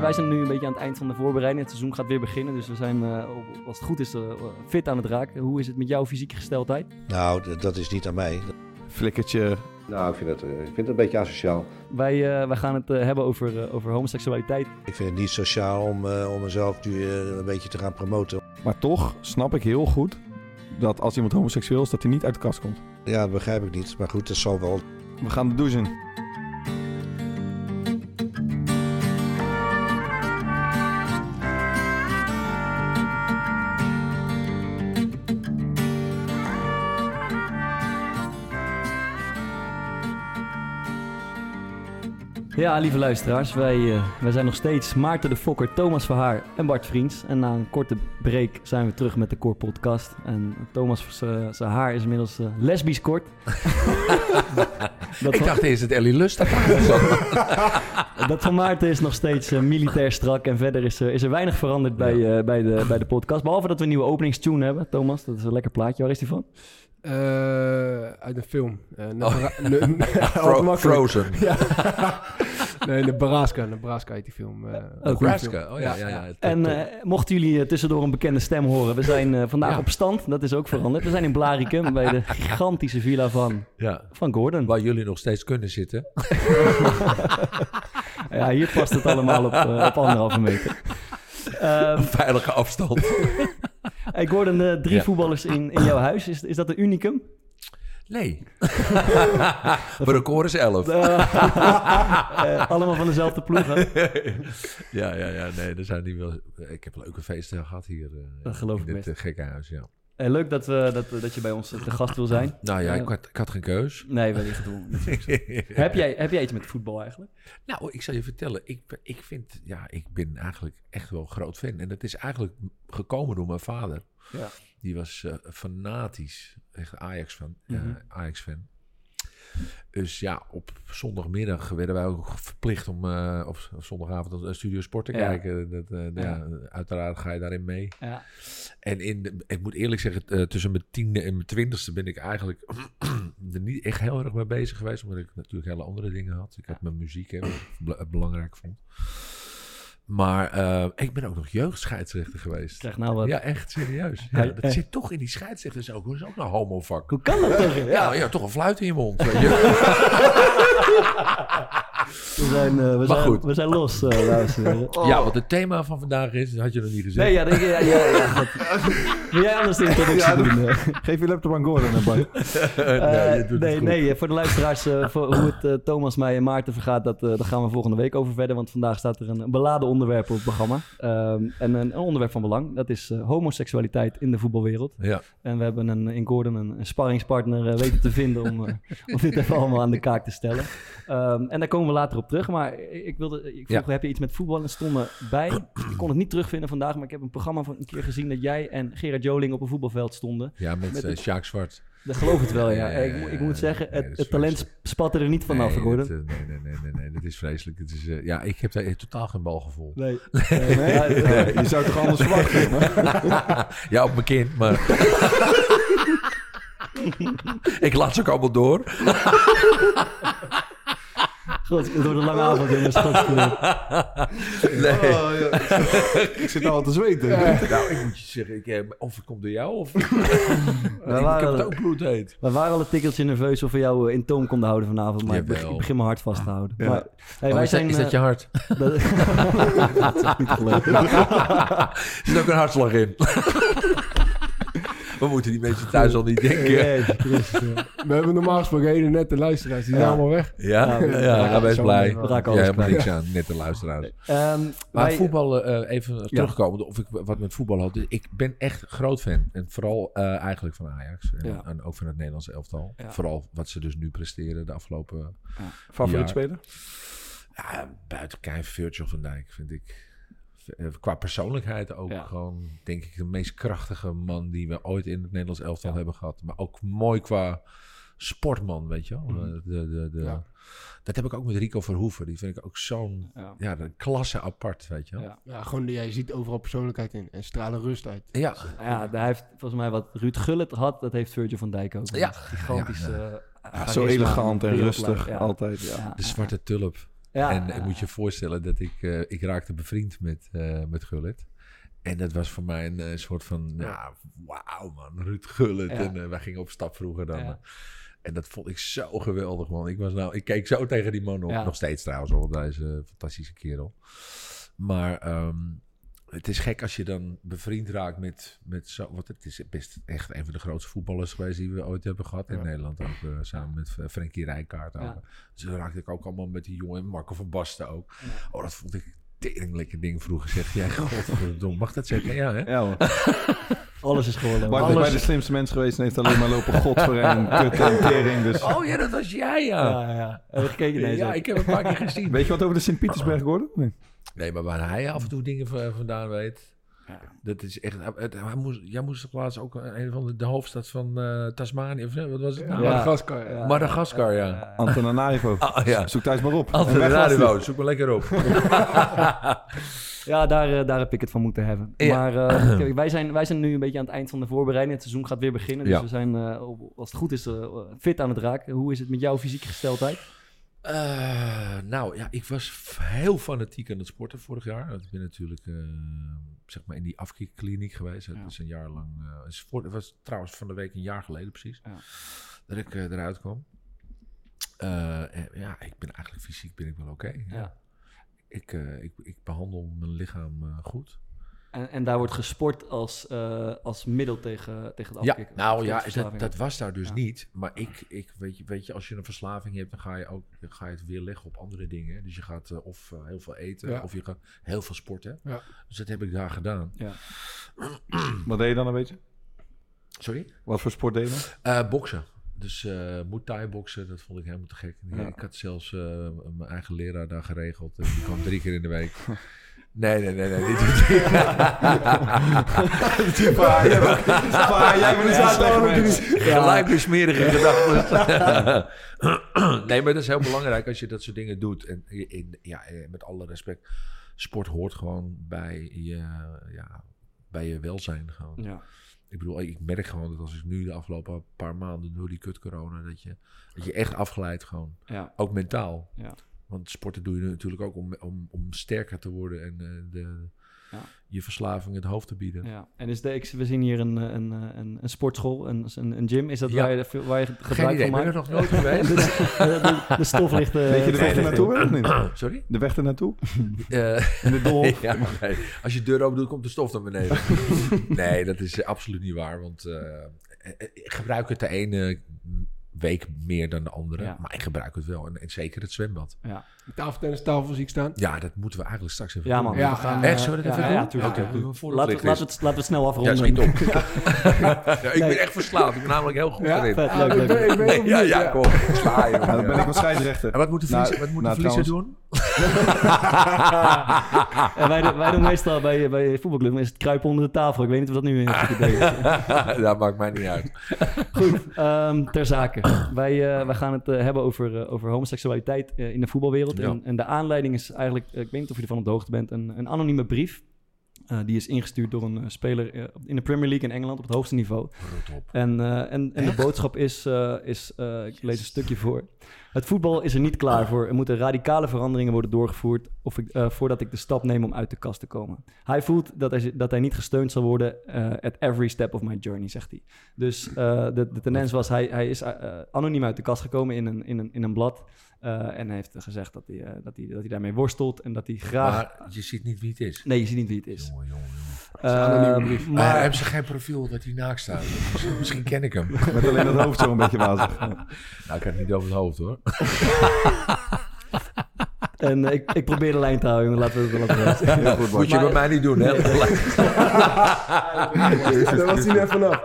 Wij zijn nu een beetje aan het eind van de voorbereiding. Het seizoen gaat weer beginnen, dus we zijn, uh, als het goed is, uh, fit aan het raken. Hoe is het met jouw fysieke gesteldheid? Nou, dat is niet aan mij. Flikkertje. Nou, ik vind het, ik vind het een beetje asociaal. Wij, uh, wij gaan het hebben over, over homoseksualiteit. Ik vind het niet sociaal om, om mezelf nu een beetje te gaan promoten. Maar toch snap ik heel goed dat als iemand homoseksueel is, dat hij niet uit de kast komt. Ja, dat begrijp ik niet. Maar goed, dat zal wel. We gaan de douche in. Ja, lieve luisteraars, wij, uh, wij zijn nog steeds Maarten de Fokker, Thomas Verhaar en Bart Vriends. En na een korte break zijn we terug met de Core Podcast. En Thomas zijn haar is inmiddels uh, lesbisch kort. Ik dacht eerst het Ellie Lust. dat van Maarten is nog steeds uh, militair strak. En verder is, is er weinig veranderd bij, bij, de, bij de podcast. Behalve dat we een nieuwe openingstune hebben, Thomas. Dat is een lekker plaatje. Waar is die van? Uh, uit de film. Uh, oh. Frozen. ja. nee, Nebraska. Nebraska heet die film. Uh, Nebraska, oh ja. ja, ja, ja. En uh, mochten jullie tussendoor een bekende stem horen, we zijn vandaag ja. op stand. Dat is ook veranderd. We zijn in Blaricum bij de gigantische villa van, ja. van Gordon. Waar jullie nog steeds kunnen zitten. ja, hier past het allemaal op, op anderhalve meter. Um, veilige afstand. Hey Gordon, uh, drie ja. voetballers in, in jouw huis. Is, is dat een unicum? Nee. Mijn record is 11. Uh, uh, allemaal van dezelfde ploeg, hè? ja, ja, ja. Nee, er zijn die wel... Ik heb leuke feesten gehad hier dat geloof in ik dit gekke huis, ja. Hey, leuk dat, we, dat, dat je bij ons te gast wil zijn. Nou ja, ik had, ik had geen keus. Nee, wel niet gedwongen. heb, jij, heb jij iets met voetbal eigenlijk? Nou, ik zal je vertellen. Ik, ik vind, ja, ik ben eigenlijk echt wel een groot fan. En dat is eigenlijk gekomen door mijn vader. Ja. Die was uh, fanatisch, echt Ajax-fan. Mm -hmm. uh, Ajax-fan. Dus ja, op zondagmiddag werden wij ook verplicht om uh, op, zondagavond een Studio Sport te ja. kijken. Dat, uh, ja. ja. uiteraard ga je daarin mee. Ja. En in de, ik moet eerlijk zeggen, uh, tussen mijn tiende en mijn twintigste ben ik eigenlijk er niet echt heel erg mee bezig geweest. Omdat ik natuurlijk hele andere dingen had. Ik had mijn muziek, hè, wat ik belangrijk vond. Maar uh, ik ben ook nog jeugdscheidsrechter geweest. Zeg nou wat. Ja, echt serieus. Ja, dat zit toch in die scheidsrechters ook. Dat is ook een homovak. Hoe kan dat toch? Ja, ja, ja toch een fluit in je mond. Weet je. we, zijn, uh, we, zijn, goed. we zijn los, uh, luisteren. Oh. Ja, wat het thema van vandaag is, had je nog niet gezegd. Nee, ja, denk, ja, ja, ja Wil jij anders de introductie doen? Geef je laptop aan Gordon, Bart. nee, nee, nee, voor de luisteraars, voor hoe het Thomas, mij en Maarten vergaat, dat, daar gaan we volgende week over verder. Want vandaag staat er een beladen onderwerp op het programma. Um, en een, een, onderwerp van belang, dat is uh, homoseksualiteit in de voetbalwereld. Ja. En we hebben een, in Gordon een, een sparringspartner uh, weten te vinden om, uh, om dit even allemaal aan de kaak te stellen. Um, en daar komen we later op terug. Maar ik wilde, ik vroeg, ja. heb je iets met voetbal? En stonden bij. ik kon het niet terugvinden vandaag, maar ik heb een programma van een keer gezien dat jij en Gerard Joling op een voetbalveld stonden. Ja, met, met uh, Sjaak Zwart. Dat geloof het wel, ja. ik, ik, moet zeggen, het, nee, het talent spatte er niet vanaf, nee. Het, nee, nee, nee, nee, nee, dat is vreselijk. Het is, uh, ja, ik heb daar totaal geen balgevoel. Nee. nee, nee, nee. je zou toch anders verwachten? ja, op mijn kind, maar... ik laat ze ook allemaal door. God, door de lange avond, jongens. Nee. Oh, ja. ik zit nou al te zweten. Ja. Nou, ik moet je zeggen, ik, of het komt door jou, of... ik, ik heb het ook bloedheet. We waren al een tikkeltje nerveus of we jou in toom konden houden vanavond. Maar ik begin, ik begin mijn hart vast te houden. Ja. Maar, hey, oh, wij is, zijn, dat, is dat je hart? dat, dat is niet er zit ook een hartslag in. We moeten die mensen thuis al niet denken. We hebben normaal gesproken hele nette luisteraars. Die zijn Ja. allemaal weg. Ja, ja, Ja, blij. We raken Ja, alles helemaal niks aan, net de luisteraars. Ehm, Maar wij- voetbal, eh, even terugkomen, of ik wat met voetbal had. Ik ben echt groot fan. En vooral eh, eigenlijk van Ajax. En, Ja. en ook van het Nederlandse elftal. Ja. Vooral wat ze dus nu presteren de afgelopen... Favoriet speler? Ja, buiten Kai Virgil van Dijk vind ik... eh, Qua persoonlijkheid ook Ja. gewoon, denk ik, de meest krachtige man die we ooit in het Nederlands elftal Ja. hebben gehad. Maar ook mooi qua sportman, weet je wel. Mhm. Eh, De, de, de, Ja. Dat heb ik ook met Rico Verhoeven. Die vind ik ook zo'n ja. de klasse apart, weet je wel. Ja. Ja, gewoon, ja, je ziet overal persoonlijkheid in. En stralen rust uit. Ja, Ja, hij heeft volgens mij wat Ruud Gullit had, dat heeft Virgil van Dijk ook. Ja. Een Gigantische. Ja, Ja, zo elegant en rustig. Ja. Altijd, ja. Ja, de zwarte tulp. Ja. en Ja, ik moet je voorstellen dat ik, eh, ik raakte bevriend met, eh met Gullit. En dat was voor mij een eh, soort van, ja, wauw man, Ruud Gullit. Ja. En wij gingen op stap vroeger dan. En dat vond ik zo geweldig, man. Ik, was nou, ik keek zo tegen die man op. Nog steeds trouwens, hoor, deze fantastische kerel. Maar ehm, het is gek als je dan bevriend raakt met, met zo... Want het is best echt een van de grootste voetballers geweest die we ooit hebben gehad in Ja. Nederland. Ook eh, samen met eh, Frenkie Rijkaard. Ja. Dus dan raakte ik ook allemaal met die jongen. Marco van Basten ook. Ja. Oh, dat vond ik een tering lekker ding vroeger. Zeg jij, godverdomme. Mag dat zeggen? Ja, hè? Ja, hoor. Alles is gewoon. Bart is bij de slimste mens geweest en heeft alleen maar lopen god voor en kut en tering. Dus. Oh ja, dat was jij, ja. Ja, ja. Gekeken? Nee, ja, ik heb het een paar keer gezien. Weet je wat over de Sint-Pietersberg geworden? Nee. Nee, maar waar hij af en toe dingen vandaan weet. Ja. Dat is echt. Het, hij moest, jij moest toch laatst ook een van de, de hoofdstad van eh, Tasmanië. Of wat was het? Nou? Ja. Madagaskar. Ja. Madagaskar, ja. Antananarivo. Ah, ja. Zoek thuis maar op. Radio, zoek maar lekker op. Ja, daar, eh, daar heb ik het van moeten hebben. Ja. Maar eh, kijk, wij, zijn, wij zijn nu een beetje aan het eind van de voorbereiding. Het seizoen gaat weer beginnen. Dus Ja. we zijn, eh, als het goed is, eh, fit aan het raken. Hoe is het met jouw fysieke gesteldheid? Eh, nou ja, ik was heel fanatiek aan het sporten vorig jaar. Ik ben natuurlijk eh, zeg maar in die afkikkliniek geweest. Het Ja. is een jaar lang. eh, het was trouwens van de week een jaar geleden precies. Ja. Dat ik eruit kwam. En ja, ik ben eigenlijk fysiek ben ik wel oké. ja. Ja. Ik, ik, ik behandel mijn lichaam goed. En, en daar wordt gesport als, eh, als middel tegen, tegen het Ja, afkicken. nou Tegen ja, dat, dat was daar dus Ja. niet. Maar ik, ik weet, je, weet je, als je een verslaving hebt, dan ga je ook dan ga je het weer leggen op andere dingen. Dus je gaat eh, of eh, heel veel eten, Ja. of je gaat heel veel sporten. Ja. Dus dat heb ik daar gedaan. Ja. Wat deed je dan een beetje? Sorry? Wat voor sport deed je dan? Eh, boksen. Dus eh Muay Thai boksen, dat vond ik helemaal te gek. Ja. Ik had zelfs eh, mijn eigen leraar daar geregeld. En die kwam drie keer in de week. Nee, nee, nee, nee. Niet Jij bent een Gelijk weer smerige gedachten. nee, maar dat is heel belangrijk als je dat soort dingen doet. En in, ja, eh, met alle respect, sport hoort gewoon bij je, ja, bij je welzijn. Gewoon. Ja. Ik bedoel, ik merk gewoon dat als ik nu de afgelopen paar maanden door die kut corona, dat je, dat je echt afgeleid gewoon. Ja. Ook mentaal. Ja. Want sporten doe je natuurlijk ook om, om, om sterker te worden en eh, de, Ja. je verslaving het hoofd te bieden. Ja. En is de, ik, we zien hier een, eh, een, eh, een, een sportschool, een, een, een gym. Is dat Ja. waar, je, waar je Geen gebruik idee, van ik ben maakt? er nog nooit geweest. de, de, de stof ligt... eh, Weet je de weg ernaartoe? Sorry? De weg ernaartoe? Eh, In de ja, nee. Als je de deur open doet, komt de stof naar beneden. nee, dat is absoluut niet waar. Want ik gebruik het de ene week meer dan de andere. Ja. Maar ik gebruik het wel. En, en zeker het zwembad. Ja. Tafeltennis, tafel zie ik staan. Ja, dat moeten we eigenlijk straks even Ja, doen. man. Ja, we gaan, echt? eh, Zullen we dat ja, even ja, doen? tuurlijk. Ja. een de Laten we, flick laten, we het, laten we het snel afronden. Ja, op. ja, ik ben echt verslaafd. Ik ben namelijk heel goed Ja? erin. Vet, Ah, leuk, ik leuk. ben, ik ben Nee, ja, ja, kom. Sla je. Ja, dan ben ik wel scheidsrechter. En wat moet de Nou, wat moet nou, de doen? En wij, doen- wij doen meestal bij, bij de voetbalclub is het kruipen onder de tafel. Ik weet niet of dat nu in het idee is. dat maakt mij niet uit. Goed, ehm, ter zake. Wij, eh, wij gaan het eh, hebben over, eh, over homoseksualiteit in de voetbalwereld. Ja. En, en de aanleiding is eigenlijk, eh, ik weet niet of je ervan op de hoogte bent, een, een anonieme brief. Eh, die is ingestuurd door een eh, speler in de Premier League in Engeland op het hoogste niveau. En, en, en de boodschap is, is ik lees een stukje voor. Het voetbal is er niet klaar voor. Er moeten radicale veranderingen worden doorgevoerd of ik, voordat ik de stap neem om uit de kast te komen. Hij voelt dat hij, dat hij niet gesteund zal worden at every step of my journey, zegt hij. Dus de, de tendens was, hij, hij is anoniem uit de kast gekomen in een, in een, in een blad. Eh, en hij heeft gezegd dat hij, eh, dat, hij, dat hij daarmee worstelt en dat hij graag... Maar je ziet niet wie het is. Nee, je ziet niet wie het is. Jongen, jongen, brief. Maar maar hebben ze geen profiel dat hij naakt staat? Misschien- ken ik hem. Met alleen het hoofd zo een beetje wazig. Nou, ik heb het niet over het hoofd hoor. en, ik, ik probeer de lijn te houden, jongen. Laten we het wel laten goed, Moet je bij mij niet doen, hè? Daar was hij net vanaf.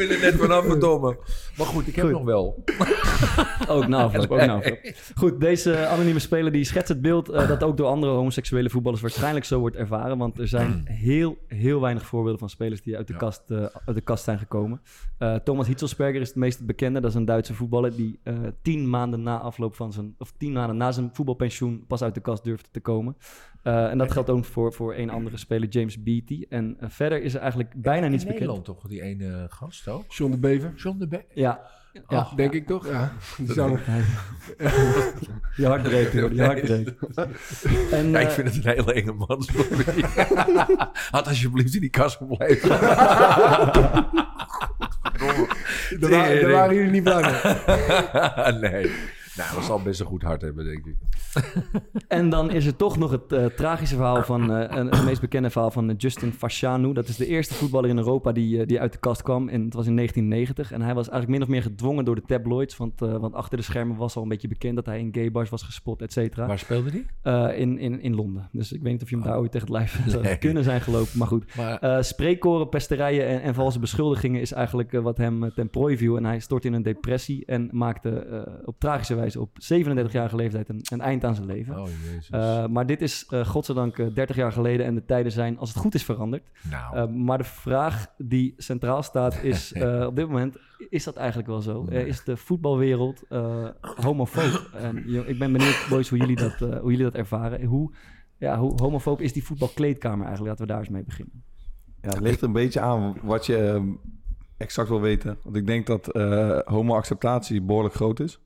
Ik ben er net vanaf, verdomme. Maar goed, ik heb Goed. nog wel. Ook na afloop, ook afloop. Goed, deze anonieme speler die schetst het beeld eh, dat ook door andere homoseksuele voetballers waarschijnlijk zo wordt ervaren. Want er zijn heel, heel weinig voorbeelden van spelers die uit de, Ja. kast, eh, uit de kast zijn gekomen. Eh, Thomas Hitzelsperger is het meest bekende. Dat is een Duitse voetballer die eh, tien maanden na afloop van zijn, of tien maanden na zijn voetbalpensioen pas uit de kast durfde te komen. Eh, en dat geldt ook voor, voor een andere speler, James Beatty. En verder is er eigenlijk bijna niets bekend. Nederland toch, die ene gast ook? John de Bever. John de Be Ja, ja. Ach, Denk ik toch? Ja. Die nog- je hart breekt, hoor, je hart breekt. En, Ja, ik eh, vind het een hele enge man. Had alsjeblieft in die kast gebleven. Daar, wa- daar waren jullie niet mee. nee. Nou, dat zal best een goed hart hebben, denk ik. En dan is er toch nog het eh, tragische verhaal van, eh, een, het meest bekende verhaal van eh, Justin Fashanu. Dat is de eerste voetballer in Europa die, die uit de kast kwam. En het was in 1990. En hij was eigenlijk min of meer gedwongen door de tabloids. Want, want achter de schermen was al een beetje bekend dat hij in gaybars was gespot, et cetera. Waar speelde? Eh, in, in, in Londen. Dus ik weet niet of je hem daar ooit tegen het lijf Nee. kunnen zijn gelopen. Maar goed, Maar, spreekkoren, pesterijen en, en valse beschuldigingen is eigenlijk wat hem ten prooi viel. En hij stort in een depressie en maakte op tragische wijze op 37-jarige leeftijd een, een eind aan zijn leven. oh jezus. Uh, maar dit is uh, godzijdank uh, 30 jaar geleden en de tijden zijn, als het goed is, veranderd. nou, Uh, maar de vraag die centraal staat is uh, op dit moment, is dat eigenlijk wel zo? Nee. is de voetbalwereld uh, homofoob? en, ik ben benieuwd, boys, hoe jullie dat, uh, hoe jullie dat ervaren. Hoe, ja, hoe homofoob is die voetbalkleedkamer eigenlijk? Laten we daar eens mee beginnen. Ja, het ligt een beetje aan wat je uh, exact wil weten. Want ik denk dat uh, homo-acceptatie behoorlijk groot is.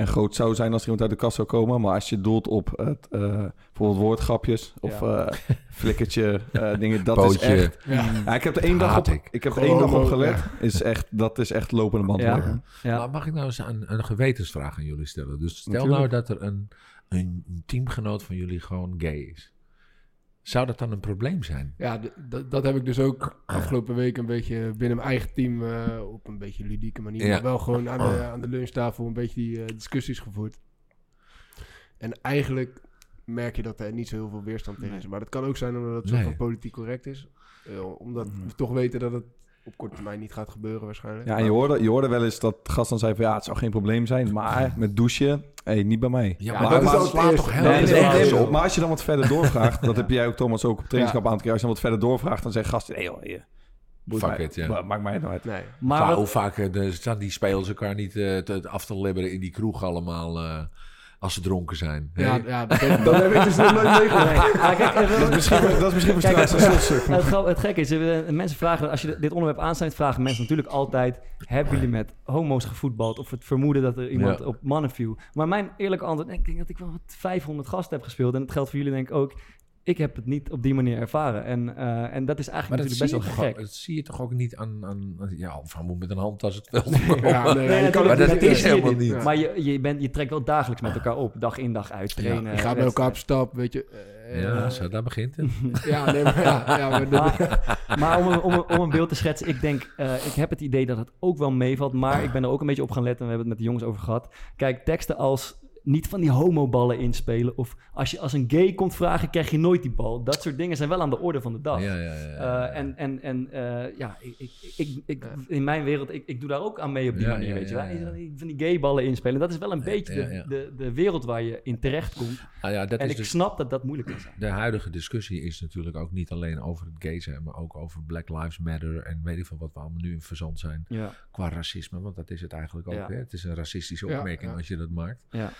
En groot zou zijn als er iemand uit de kast zou komen. Maar als je doelt op het, uh, bijvoorbeeld woordgrapjes of ja. uh, flikkertje, uh, dingen, dat is echt... Ja. ja. ik heb er één dag op, ik. ik heb er één dag op gelet. Ja. Is echt, dat is echt lopende band. Ja. Ja. Maar mag ik nou eens een, een gewetensvraag aan jullie stellen? Dus stel Natuurlijk. nou dat er een, een teamgenoot van jullie gewoon gay is. Zou dat dan een probleem zijn? Ja, dat heb ik dus ook afgelopen week een beetje binnen mijn eigen team uh, op een beetje ludieke manier, ja. maar wel gewoon aan de, aan de lunchtafel een beetje die uh, discussies gevoerd. En eigenlijk merk je dat er niet zo heel veel weerstand tegen is. Maar dat kan ook zijn omdat het nee. zo van politiek correct is. Uh, omdat mm. we toch weten dat het op korte termijn niet gaat gebeuren waarschijnlijk. Ja, en je hoorde, je hoorde wel eens dat gast dan zei van ja, het zou geen probleem zijn, maar met douchen, hey, niet bij mij. Ja, maar, maar, maar, dat maar, is slaat toch heel nee, nee, nee, op. Maar als je dan wat verder doorvraagt, dat heb jij ook Thomas ook op trainingskamp ja. aan het keer, als je dan wat verder doorvraagt, dan zegt joh, je, Fuck it, ja. Maakt mij het nou uit. Nee. Maar wat... hoe vaak uh, staan die spelers elkaar niet uh, te, af te libberen in die kroeg allemaal... Uh, als ze dronken zijn. Ja, hey. ja dat, heb, dat heb ik dus nog nooit meegemaakt. Nee. kijk, dat, is misschien, dat is misschien voor straks een slotstuk. Het, het gekke is, mensen vragen, als je dit onderwerp aansnijdt, vragen mensen natuurlijk altijd... hebben jullie met homo's gevoetbald? Of het vermoeden dat er iemand ja. op mannen viel? Maar mijn eerlijke antwoord, ik denk dat ik wel 500 gasten heb gespeeld. En dat geldt voor jullie denk ik ook ik heb het niet op die manier ervaren. En, uh, en dat is eigenlijk maar natuurlijk best wel gek. Ook, dat zie je toch ook niet aan... aan ja, van moet met een handtas het veld. ja, nee, nee, maar dat is helemaal niet. Ja. Maar je, je, bent, je trekt wel dagelijks met elkaar op. Dag in, dag uit. Trainen, ja, je gaat met elkaar op stap, weet je. Uh, ja, zo, daar begint het. ja, nee, maar, ja, ja, maar, maar, maar om, een, om, een, om een beeld te schetsen. Ik denk, uh, ik heb het idee dat het ook wel meevalt. Maar ik ben er ook een beetje op gaan letten. En we hebben het met de jongens over gehad. Kijk, teksten als niet van die homoballen inspelen. Of als je als een gay komt vragen, krijg je nooit die bal. Dat soort dingen zijn wel aan de orde van de dag. Ja, ja, ja, uh, en en, en uh, ja, ik, ik, ik, ik, in mijn wereld, ik, ik doe daar ook aan mee op die manier, weet je wel. Van die gayballen inspelen. Dat is wel een beetje de, de, de wereld waar je in terecht komt. Ah, ja, dat en is ik dus, snap dat dat moeilijk is. De huidige discussie is natuurlijk ook niet alleen over het gay zijn, maar ook over Black Lives Matter en weet ik veel wat we allemaal nu in verzand zijn. Qua racisme, want dat is het eigenlijk ook. Hè? Het is een racistische opmerking als je dat maakt. Ja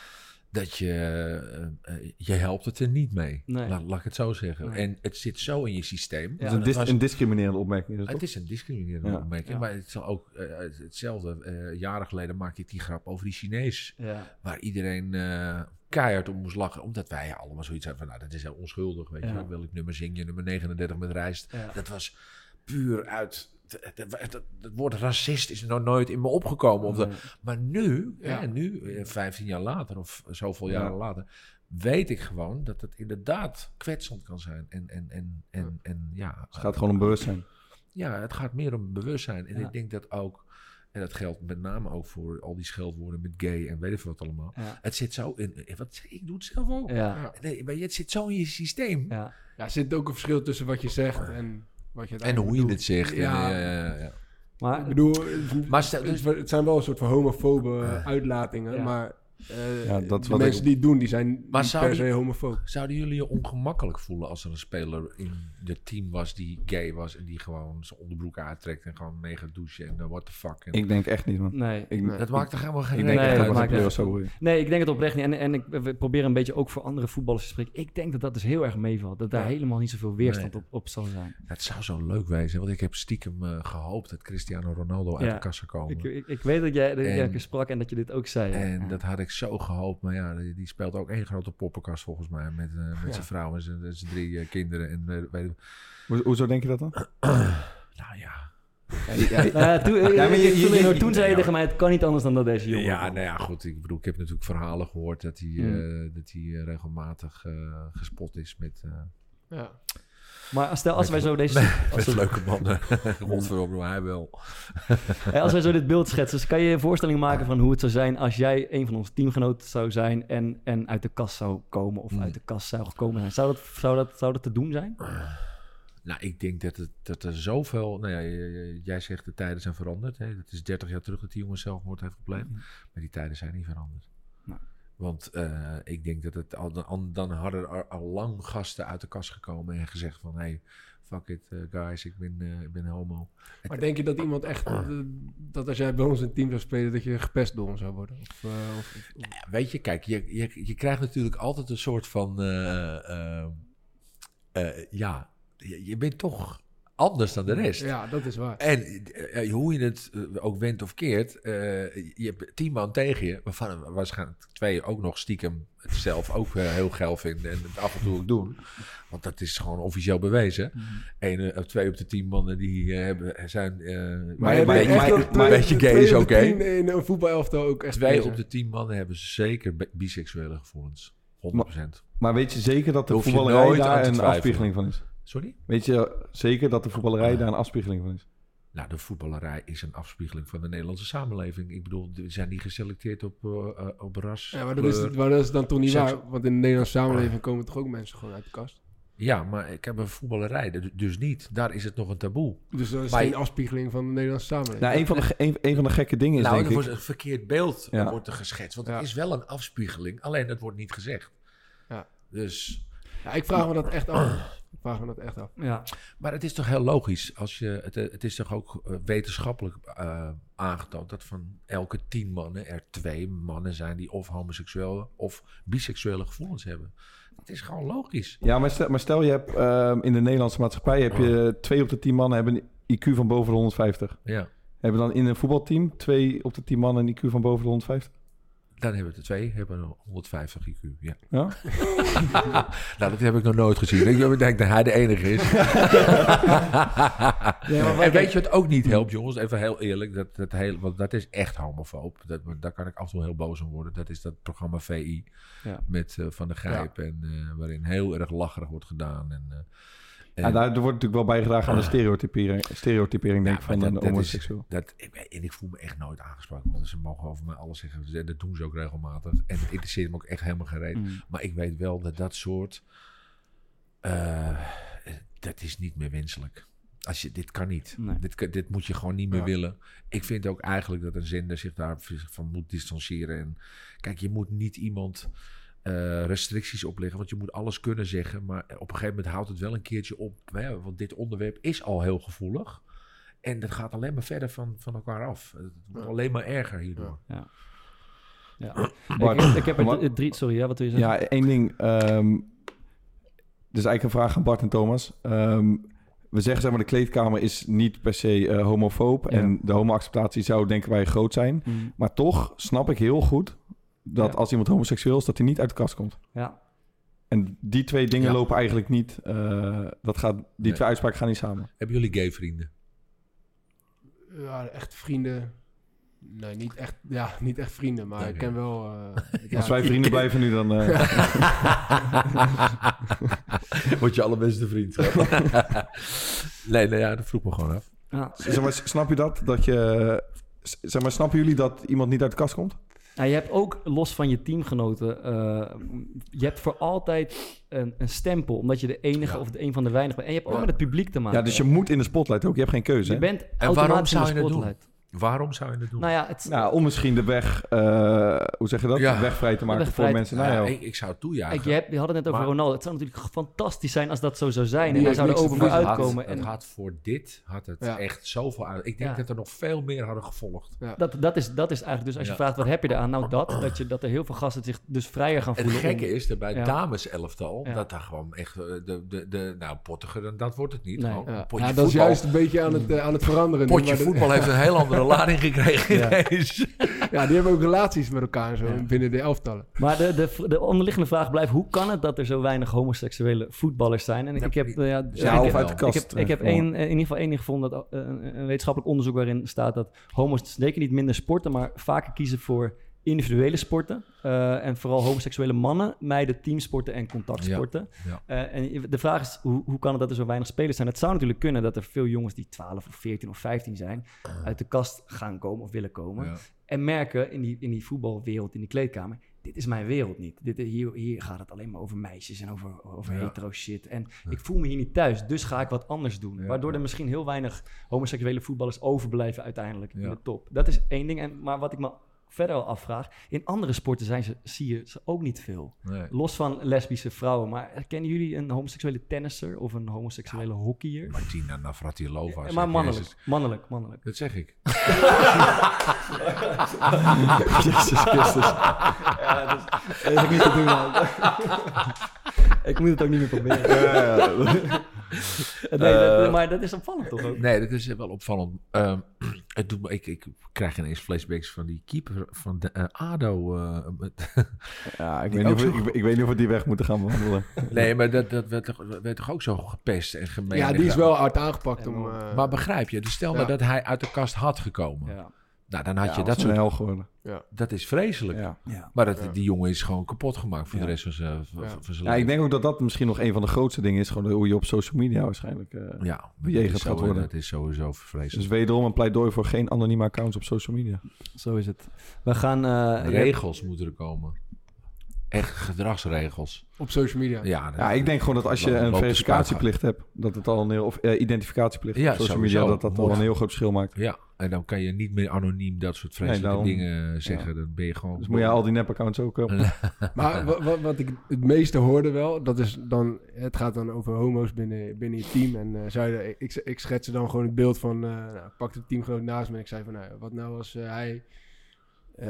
dat je, uh, je helpt het er niet mee. Nee. Laat, laat ik het zo zeggen. Nee. En het zit zo in je systeem. Ja, het is een, dis was, een discriminerende opmerking. Is het, het is een discriminerende ja. opmerking. Maar het zal ook uh, hetzelfde. Uh, jaren geleden maakte ik die grap over die Chinees. Waar iedereen keihard om moest lachen. Omdat wij allemaal zoiets hebben van, nou, dat is heel onschuldig. Weet je, wil ik nummer zing je, nummer 39 met rijst. Dat was puur uit het, het, het, woord racist is nog nooit in me opgekomen. Of de, maar nu, ja. hè, nu, 15 jaar later of zoveel jaren ja. later, weet ik gewoon dat het inderdaad kwetsend kan zijn. En, en, en, en, en ja, het gaat gewoon om bewustzijn. ja, het gaat meer om bewustzijn. En Ja. ik denk dat ook, en dat geldt met name ook voor al die scheldwoorden met gay en weet ik veel wat allemaal. Ja. Het zit zo in, in- wat, ik doe het zelf ook. Ja. Nee, maar het zit zo in je systeem. Ja. Ja, er zit ook een verschil tussen wat je zegt en wat je En hoe je doet. het zegt. Ja, En, ja, ja, ja. Maar ik bedoel, het, Maar stel- dus- het, zijn wel een soort van homofobe uitlatingen, Ja. maar eh, Ja, dat de ik- mensen die het doen, die zijn Maar niet per se homofoob. Zouden jullie je ongemakkelijk voelen als er een speler in je team was die gay was en die gewoon zijn onderbroek uittrekt en gewoon mee gaat douchen en uh, what the fuck. En Ik denk echt niet, man. nee. Ik, Nee. dat maakt er helemaal geen ik Nee, denk echt dat maakt het echt- zo goed is. Nee, ik denk het oprecht niet. En, en ik we proberen een beetje ook voor andere voetballers te spreken. Ik denk dat dat dus heel erg meevalt. Dat daar Ja. helemaal niet zoveel weerstand Nee. op, op zal zijn. Het zou zo leuk wezen, want ik heb stiekem eh, gehoopt dat Cristiano Ronaldo uit Ja. de zou komen. Ik, ik, ik weet dat jij, dat jij En- een keer sprak en dat je dit ook zei. En Ja. dat had ik zo gehoopt. Maar ja, die, die speelt ook één grote poppenkast volgens mij. Met, eh, met Ja. zijn vrouw en zijn, zijn drie eh, kinderen. En, weet hoezo denk je dat dan? nou ja. Ja, toen, Ja, je- zei je tegen mij, het kan niet anders dan dat deze jongen... Ja, nou ja, goed. Ik bedoel, ik heb natuurlijk verhalen gehoord dat hij, Hmm. eh, dat hij regelmatig eh, gespot is met, eh Ja. Maar stel, als wij zo deze... met Als, we- leuke mannen. Godverdomme, hij wel. als wij zo dit beeld schetsen, dus kan je je een voorstelling maken van hoe het zou zijn als jij een van onze teamgenoten zou zijn en, en uit de kast zou komen of Hmm. uit de kast zou gekomen zijn. Zou dat, zou dat, zou dat te doen zijn? Nou, ik denk dat, het, dat er zoveel... Nou ja, jij zegt de tijden zijn veranderd. Hè? Het is 30 jaar terug dat die jongen zelfmoord heeft gepleegd. Maar die tijden zijn niet veranderd. Want eh, ik denk dat het al, dan, dan hadden er al lang gasten uit de kast gekomen en gezegd van... Hey, fuck it eh, guys, ik ben, eh, ik ben homo. Maar denk je dat iemand echt, dat als jij bij ons in het team zou spelen, dat je gepest door hem zou worden? Of, of, weet je, kijk, je, je, je krijgt natuurlijk altijd een soort van... ja, je, je bent toch anders dan de rest. ja, dat is waar. En eh, hoe je het eh, ook wendt of keert, eh, je hebt tien man tegen je, waarvan waarschijnlijk twee ook nog stiekem het zelf ook eh, heel geil vinden en het af en toe ook doen. Want dat is gewoon officieel bewezen. Eén of twee op de tien mannen die eh, hebben, zijn eh, Maar- een maar- een beetje gay is oké. In een voetbalelftal ook echt Twee bezig. op de tien mannen hebben zeker bi- biseksuele gevoelens. 100%. Maar weet je zeker dat de voetballerij daar een afspiegeling van is? Sorry? Weet je zeker dat de voetballerij daar een afspiegeling van is? Nou, de voetballerij is een afspiegeling van de Nederlandse samenleving. Ik bedoel, we zijn niet geselecteerd op, eh, eh, op ras. Ja, maar dat, is, maar dat is dan toch niet Seks- waar? Want in de Nederlandse samenleving komen toch ook mensen gewoon uit de kast? Ja, maar ik heb een voetballerij, dus- niet. Daar is het nog een taboe. Dus dat is Maar geen afspiegeling van de Nederlandse samenleving. Nou, een van de, een, een van de gekke dingen is nou, denk er ik... wordt een verkeerd beeld Ja. wordt er geschetst. Want Ja. het is wel een afspiegeling, alleen het wordt niet gezegd. Ja. Dus, Ja, ik vraag me dat echt af. Ik vraag me dat echt af. Ja. maar het is toch heel logisch. Als je, het, het is toch ook eh, wetenschappelijk eh, aangetoond dat van elke tien mannen er twee mannen zijn die of homoseksuele of biseksuele gevoelens hebben. Het is gewoon logisch. Ja, maar stel, maar stel je hebt ehm, in de Nederlandse maatschappij... heb je twee op de tien mannen hebben een IQ van boven de 150. Ja. Hebben dan in een voetbalteam twee op de tien mannen een IQ van boven de 150? Dan hebben we er twee, hebben een 150 IQ. Ja. Ja? nou, dat heb ik nog nooit gezien. Ik denk dat hij de enige is. en weet je wat ook niet helpt, jongens? Even heel eerlijk. Dat, dat heel, want dat is echt homofoob. Dat, daar kan ik af en toe heel boos om worden. Dat is dat programma VI Ja. met eh, Van der Grijp. En, eh, waarin heel erg lacherig wordt gedaan. En, eh, Ja, daar wordt natuurlijk wel bijgedragen aan de stereotypering, stereotypering denk ik, Ja, van maar een homoseksueel. Dat, ik, en ik voel me echt nooit aangesproken. Want ze mogen over mij alles zeggen. En dat doen ze ook regelmatig. En het interesseert me ook echt helemaal geen reet. Mm. Maar ik weet wel dat dat soort... eh, dat is niet meer wenselijk. Als je, dit kan niet. Nee. Dit, dit moet je gewoon niet meer Ja. willen. Ik vind ook eigenlijk dat een zender zich daarvan moet distancieren. En kijk, je moet niet iemand eh, restricties opleggen. Want je moet alles kunnen zeggen. Maar op een gegeven moment houdt het wel een keertje op. Hè, want dit onderwerp is al heel gevoelig. En dat gaat alleen maar verder van, van elkaar af. Het wordt Ja. alleen maar erger hierdoor. Ja. Bart, ik, ik heb er d- drie... Sorry, ja, wat wil je zeggen? Ja, één ding. ehm dus eigenlijk een vraag aan Bart en Thomas. Ehm, we zeggen zeg maar, de kleedkamer is niet per se eh, homofoob. Ja. En de homoacceptatie zou denken wij groot zijn. Mm. Maar toch snap ik heel goed dat Ja. als iemand homoseksueel is, dat hij niet uit de kast komt. Ja. En die twee dingen Ja. lopen eigenlijk niet. eh, dat gaat, die Nee. twee uitspraken gaan niet samen. Hebben jullie gay vrienden? Ja, echt vrienden. Nee, niet echt, ja, niet echt vrienden, maar ik ken wel... eh, ja, Als wij vrienden blijven nu, dan... eh, Word je allerbeste vriend. nee, nee, ja, dat vroeg me gewoon af. Ja. zeg maar, snap je dat? Dat je... Zeg maar, snappen jullie dat iemand niet uit de kast komt? Nou, je hebt ook los van je teamgenoten, eh, je hebt voor altijd een, een stempel, omdat je de enige Ja. of de een van de weinigen bent. En je hebt ook Ja. met het publiek te maken. Ja, dus je moet in de spotlight ook. Je hebt geen keuze, je hè? bent waarom automatisch in zou de je het doen? Waarom zou je het doen? Nou ja, het, Nou, om misschien de weg... eh, hoe zeg je dat? Ja. De weg vrij te maken voor te- mensen Nou naar ja, jou. ik, ik zou het toejuichen. Kijk, je, hebt, je had het net over Maar- Ronaldo. Het zou natuurlijk fantastisch zijn als dat zo zou zijn. En hij heeft zou er over uitkomen. Het En had voor dit had het Ja. echt zoveel uit. Ik denk Ja. dat er nog veel meer hadden gevolgd. dat, dat, is, dat is eigenlijk... Dus als je Ja. vraagt, wat heb je eraan? Nou, dat. Dat, je, dat er heel veel gasten zich dus vrijer gaan Het voelen. gekke om- is dat bij Ja. dames elftal, Ja. dat daar gewoon echt eh, de, de, de nou pottiger dan dat wordt het niet. Nee. Gewoon Ja, een potje ja, dat is juist een beetje aan het, eh, aan het veranderen. potje voetbal heeft een heel andere lading gekregen Ja. ineens. ja, die hebben ook relaties met elkaar en zo Ja. binnen de elftallen. Maar de, de, de onderliggende vraag blijft... hoe kan het dat er zo weinig homoseksuele voetballers zijn? En Ja, ik heb... eh, ja, Ja, ik heb- uit de Ik kast. heb, ik heb eh, één, eh, in ieder geval één ding gevonden, dat, een, een wetenschappelijk onderzoek waarin staat dat homo's zeker niet minder sporten, maar vaker kiezen voor individuele sporten. Eh, en vooral homoseksuele mannen mijden teamsporten en contactsporten. Ja. Eh, en de vraag is, hoe, hoe kan het dat er zo weinig spelers zijn? Het zou natuurlijk kunnen dat er veel jongens die 12 of 14 of 15 zijn, uit de kast gaan komen of willen komen. Ja. En merken in die, in die voetbalwereld, in die kleedkamer, dit is mijn wereld niet. Dit, hier, hier gaat het alleen maar over meisjes en over, over hetero shit. En ik voel me hier niet thuis, dus ga ik wat anders doen. Waardoor er misschien heel weinig homoseksuele voetballers overblijven uiteindelijk in de top. Dat is één ding. En, maar wat ik me verder al afvraag, in andere sporten zijn ze, zie je ze ook niet veel. Nee. Los van lesbische vrouwen. Maar kennen jullie een homoseksuele tennisser of een homoseksuele hockeyer? Martina Navratilova. Eh, zeg, maar mannelijk, Jezus. mannelijk, mannelijk. Dat zeg ik. Jezus Christus. Ja, dus, dat is ook niet te doen. man. ik moet het ook niet meer proberen. Ja, ja, ja. Nee, dat- Eh, maar dat is opvallend toch ook? Nee, dat is wel opvallend. Ehm, het doet me, ik, ik krijg ineens flashbacks van die keeper van de, eh, ADO. eh, met- Ja, ik weet, niet of, ik, ik weet niet of we die weg moeten gaan bewandelen. nee, maar dat, dat werd, toch, werd toch ook zo gepest en gemeen. Ja, en die is wel hard aangepakt om... Enorm. eh, Maar begrijp je, dus stel Ja. dat hij uit de kast had gekomen. Ja. Nou, dan had Ja, je dat soort... hel geworden. Dat is vreselijk. Ja. Maar dat, Ja. die jongen is gewoon kapot gemaakt voor Ja. de rest van zijn, van Ja. van zijn ja, ik denk ook dat dat misschien nog een van de grootste dingen is. Gewoon hoe je op social media waarschijnlijk... eh, Ja, bejegend gaat zo- worden. Dat is sowieso dus vreselijk. wederom een pleidooi voor geen anonieme accounts op social media. Zo is het. We gaan... eh, regels moeten er komen. Echt gedragsregels. op social media. Ja, Ja, ik denk gewoon dat als je een verificatieplicht hebt, dat het al een heel... Of eh, identificatieplicht Ja, op social media, dat dat al een heel groot verschil maakt. Ja, en dan kan je niet meer anoniem dat soort vreselijke daarom. dingen zeggen. Dan ben je gewoon... Dus moet je al die nep-accounts ook... eh, Maar wat, wat, ik het meeste hoorde wel, dat is dan, het gaat dan over homo's binnen, binnen je team. En eh zeiden, ik, ik schetste dan gewoon het beeld van, eh nou, ik pakte de teamgenoot naast me en ik zei van, nou, wat nou als hij eh,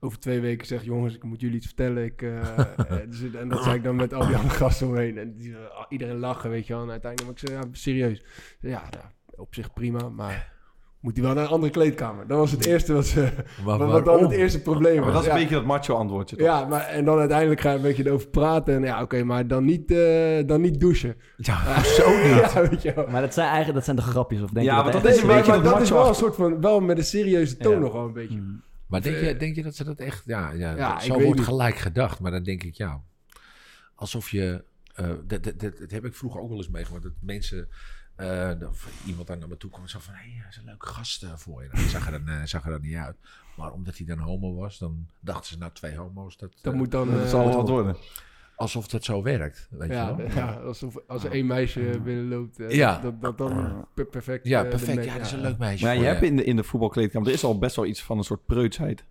over twee weken zegt, jongens, ik moet jullie iets vertellen. Ik, eh, eh, dus, en dat zei ik dan met al die andere gasten omheen. En die, eh, iedereen lachen, weet je wel. En uiteindelijk, maar ik zei, ja, serieus. Ja, nou, op zich prima, maar moet hij wel naar een andere kleedkamer. Dat was het eerste wat, ze, Maar wat, wat dan het eerste probleem was. Maar dat is een Ja. beetje dat macho antwoordje, toch? Ja, maar en dan uiteindelijk ga je een beetje erover praten. En ja, oké, maar dan niet, eh, dan niet douchen. Ja, zo niet. Ja, weet je wel. Maar dat zijn eigenlijk dat zijn de grapjes. Of denk Ja, je dat dat is een maar, beetje maar dat dat is wel een soort van, wel met een serieuze toon Ja. nog wel een beetje. Hmm. Maar denk je, denk je dat ze dat echt... Ja, ja, Ja, dat- ik zo wordt niet. gelijk gedacht. Maar dan denk ik, ja... Alsof je... eh, dat, dat, dat, dat heb ik vroeger ook wel eens meegemaakt. Dat mensen... eh, dat iemand daar naar me toe kwam en zei van... Hé, hey, is een leuke gast eh, voor je. Nou, zag er, dan, eh, zag er dan niet uit. Maar omdat hij dan homo was, dan dachten ze... Nou, twee homo's, dat... Dat eh, moet dan... Dat eh, zal wel wat worden. Alsof dat zo werkt, weet ja, je wel? ja, alsof als er één meisje binnenloopt, eh, Ja. dat, dat dan per- perfect... Ja, eh, perfect. Ja, dat is een leuk meisje Maar je hebt in de, in de voetbalkleedkamer, er is al best wel iets van een soort preutsheid.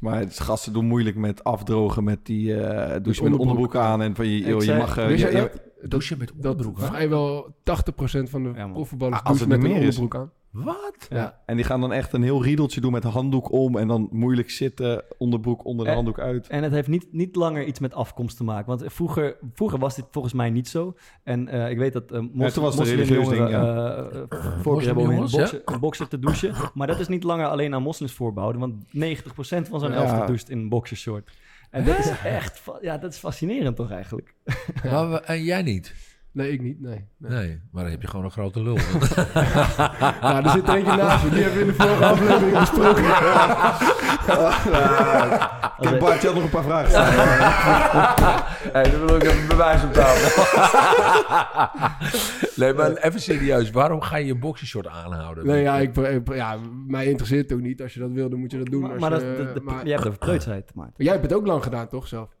Maar het, gasten doen moeilijk met afdrogen, met die eh douche met onderbroek. onderbroek aan. En van je, joh, je mag... eh, Wist je-? Douchen met Dat onderbroek aan? vrijwel 80% van de Ja, profvoetballers Ah, douchen het met een is. onderbroek aan. Wat? Ja. en die gaan dan echt een heel riedeltje doen met de handdoek om. En dan moeilijk zitten, onderbroek onder de Eh, handdoek uit. En het heeft niet, niet langer iets met afkomst te maken. Want vroeger, vroeger was dit volgens mij niet zo. En eh, ik weet dat uh, mos, toen was het een moslimjongeren, religieus ding, eh, eh, voorkeur hebben om in bokser te douchen. Maar dat is niet langer alleen aan moslims voorbehouden. Want 90% van zo'n Ja. elftal doucht in een boxershort. En dat is echt ja, dat is fascinerend toch eigenlijk. Maar we- en jij niet? Nee, ik niet. Nee. Nee, nee maar dan heb je gewoon een grote lul. nou, er zit er eentje naast me. Die hebben we in de vorige aflevering besproken. Kijk, Bart, je had nog een paar vragen. hey, dan wil ik even bewijs op tafel. nee, maar even serieus. Waarom ga je je boxershort aanhouden? Nee, ja, ik, ja, mij interesseert het ook niet. Als je dat wil, dan moet je dat doen. Maar, maar, dat, de, de, maar jij hebt over preutsheid. Maar. Jij hebt het ook lang gedaan, toch, zelf?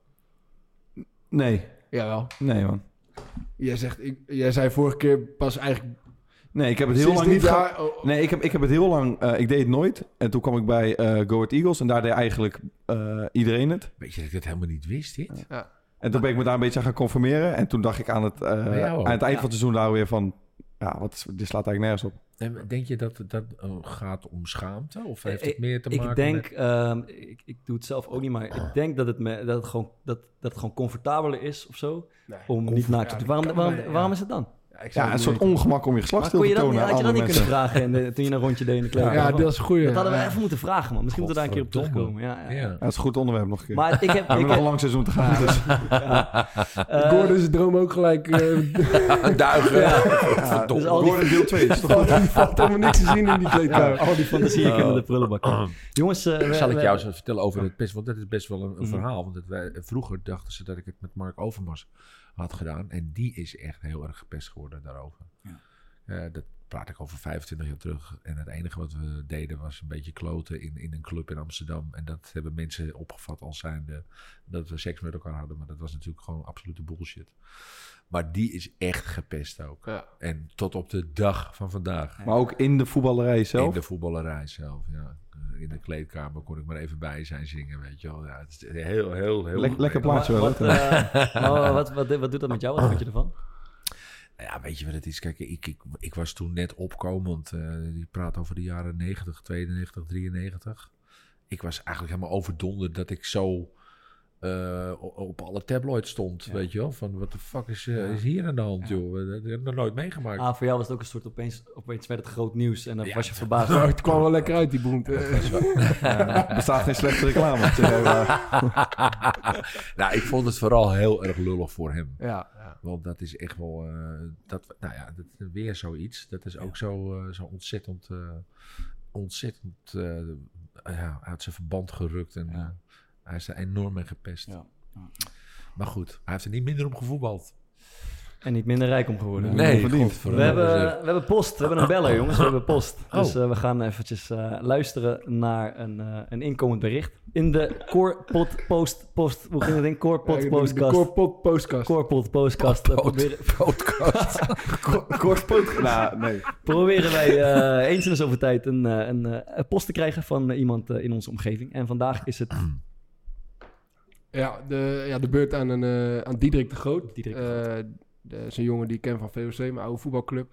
Nee. Jawel. Nee, man. Jij zegt, ik, jij zei vorige keer pas eigenlijk... Nee, ik heb het heel lang niet jaar... Oh. Nee, ik heb, ik heb het heel lang... Uh, ik deed het nooit. En toen kwam ik bij uh, Go Ahead Eagles. En daar deed eigenlijk uh, iedereen het. Weet je dat ik het helemaal niet wist, dit? Ja. En toen ben ik me daar een beetje aan gaan conformeren. En toen dacht ik aan het, aan het eind ja. van het seizoen daar weer van... Ja, wat, dit slaat eigenlijk nergens op. En denk je dat dat gaat om schaamte? Of heeft het meer te maken ik denk, met... Um, ik, ik doe het zelf ook niet, maar ik denk dat het, me, dat het, gewoon, dat, dat het gewoon comfortabeler is of zo. Nee, om niet naakt te doen. Waarom, waarom, waarom is het dan? Ja, ja een soort ongemak om je geslachtsdeel te tonen. Had je dat niet kunnen vragen in de, toen je een rondje deed in de kleedkamer? Ja, dat is goed. Dat hadden we even moeten vragen, man. Misschien moeten we daar een keer op terugkomen. Ja, ja. ja. dat is een goed onderwerp nog een keer. Maar ik heb, we hebben nog een lang seizoen te gaan. Dus. Uh, Gordon zijn droom ook gelijk... Uh, Duigen. Ja. Ja, dus al die, Gordon deel 2 is toch Er valt helemaal niks te zien in die kleedkamer. al die fantasieën kunnen de prullenbak. Jongens... Uh, Zal ik jou eens vertellen over het pest? Want dat is best wel een, een verhaal. Want vroeger dachten ze dat ik het met Mark Overmars had gedaan. En die is echt heel erg gepest geworden daarover. Ja. Uh, dat praat ik over 25 jaar terug. En het enige wat we deden was een beetje kloten in, in een club in Amsterdam. En dat hebben mensen opgevat als zijnde dat we seks met elkaar hadden. Maar dat was natuurlijk gewoon absolute bullshit. Maar die is echt gepest ook. Ja. En tot op de dag van vandaag. Maar ook in de voetballerij zelf? In de voetballerij zelf, ja. In de kleedkamer kon ik maar even bij zijn zingen, weet je wel. Ja, het is heel, heel, heel... Le lekker plaatje wel. Wat, uh, wat, wat, wat, doet dat met jou? Wat vind je ervan? Ja, weet je wat het is? Kijk, ik, ik, ik was toen net opkomend. Uh, die praat over de jaren 90, 92, 93. Ik was eigenlijk helemaal overdonderd dat ik zo uh, op alle tabloids stond, ja. weet je wel. Van, wat de fuck is, uh, is hier aan de hand, ja. joh? Dat heb ik nog nooit meegemaakt. Ah, voor jou was het ook een soort opeens, opeens werd het groot nieuws en dan was je verbaasd. Nou, het kwam wel lekker uit, die boemte. Er bestaat geen slechte reclame. nou, ik vond het vooral heel erg lullig voor hem. Ja. Want dat is echt wel, uh, dat, nou ja, dat, weer zoiets. Dat is ook zo, zo ontzettend, ontzettend, ja, uit zijn verband gerukt en... Hij is er enorm mee gepest. Ja. Maar goed, hij heeft er niet minder om gevoetbald. En niet minder rijk om geworden. Nee, verdiend. we, hebben, we hebben post. We hebben een beller, jongens. We hebben post. Oh. Dus uh, we gaan eventjes uh, luisteren naar een, uh, een inkomend bericht. In de Corepot Post... post hoe ging het in? Corepot ja, Postcast. Corepot Postcast. Corepot Postcast. Podcast. Corepot... nou, nee. Proberen wij eens in de zoveel tijd een, een, een post te krijgen van iemand in onze omgeving. En vandaag is het... Ja, de, ja, de beurt aan, een, uh, aan Diederik de Groot. Diederik de uh, is een jongen die ik ken van VOC, mijn oude voetbalclub.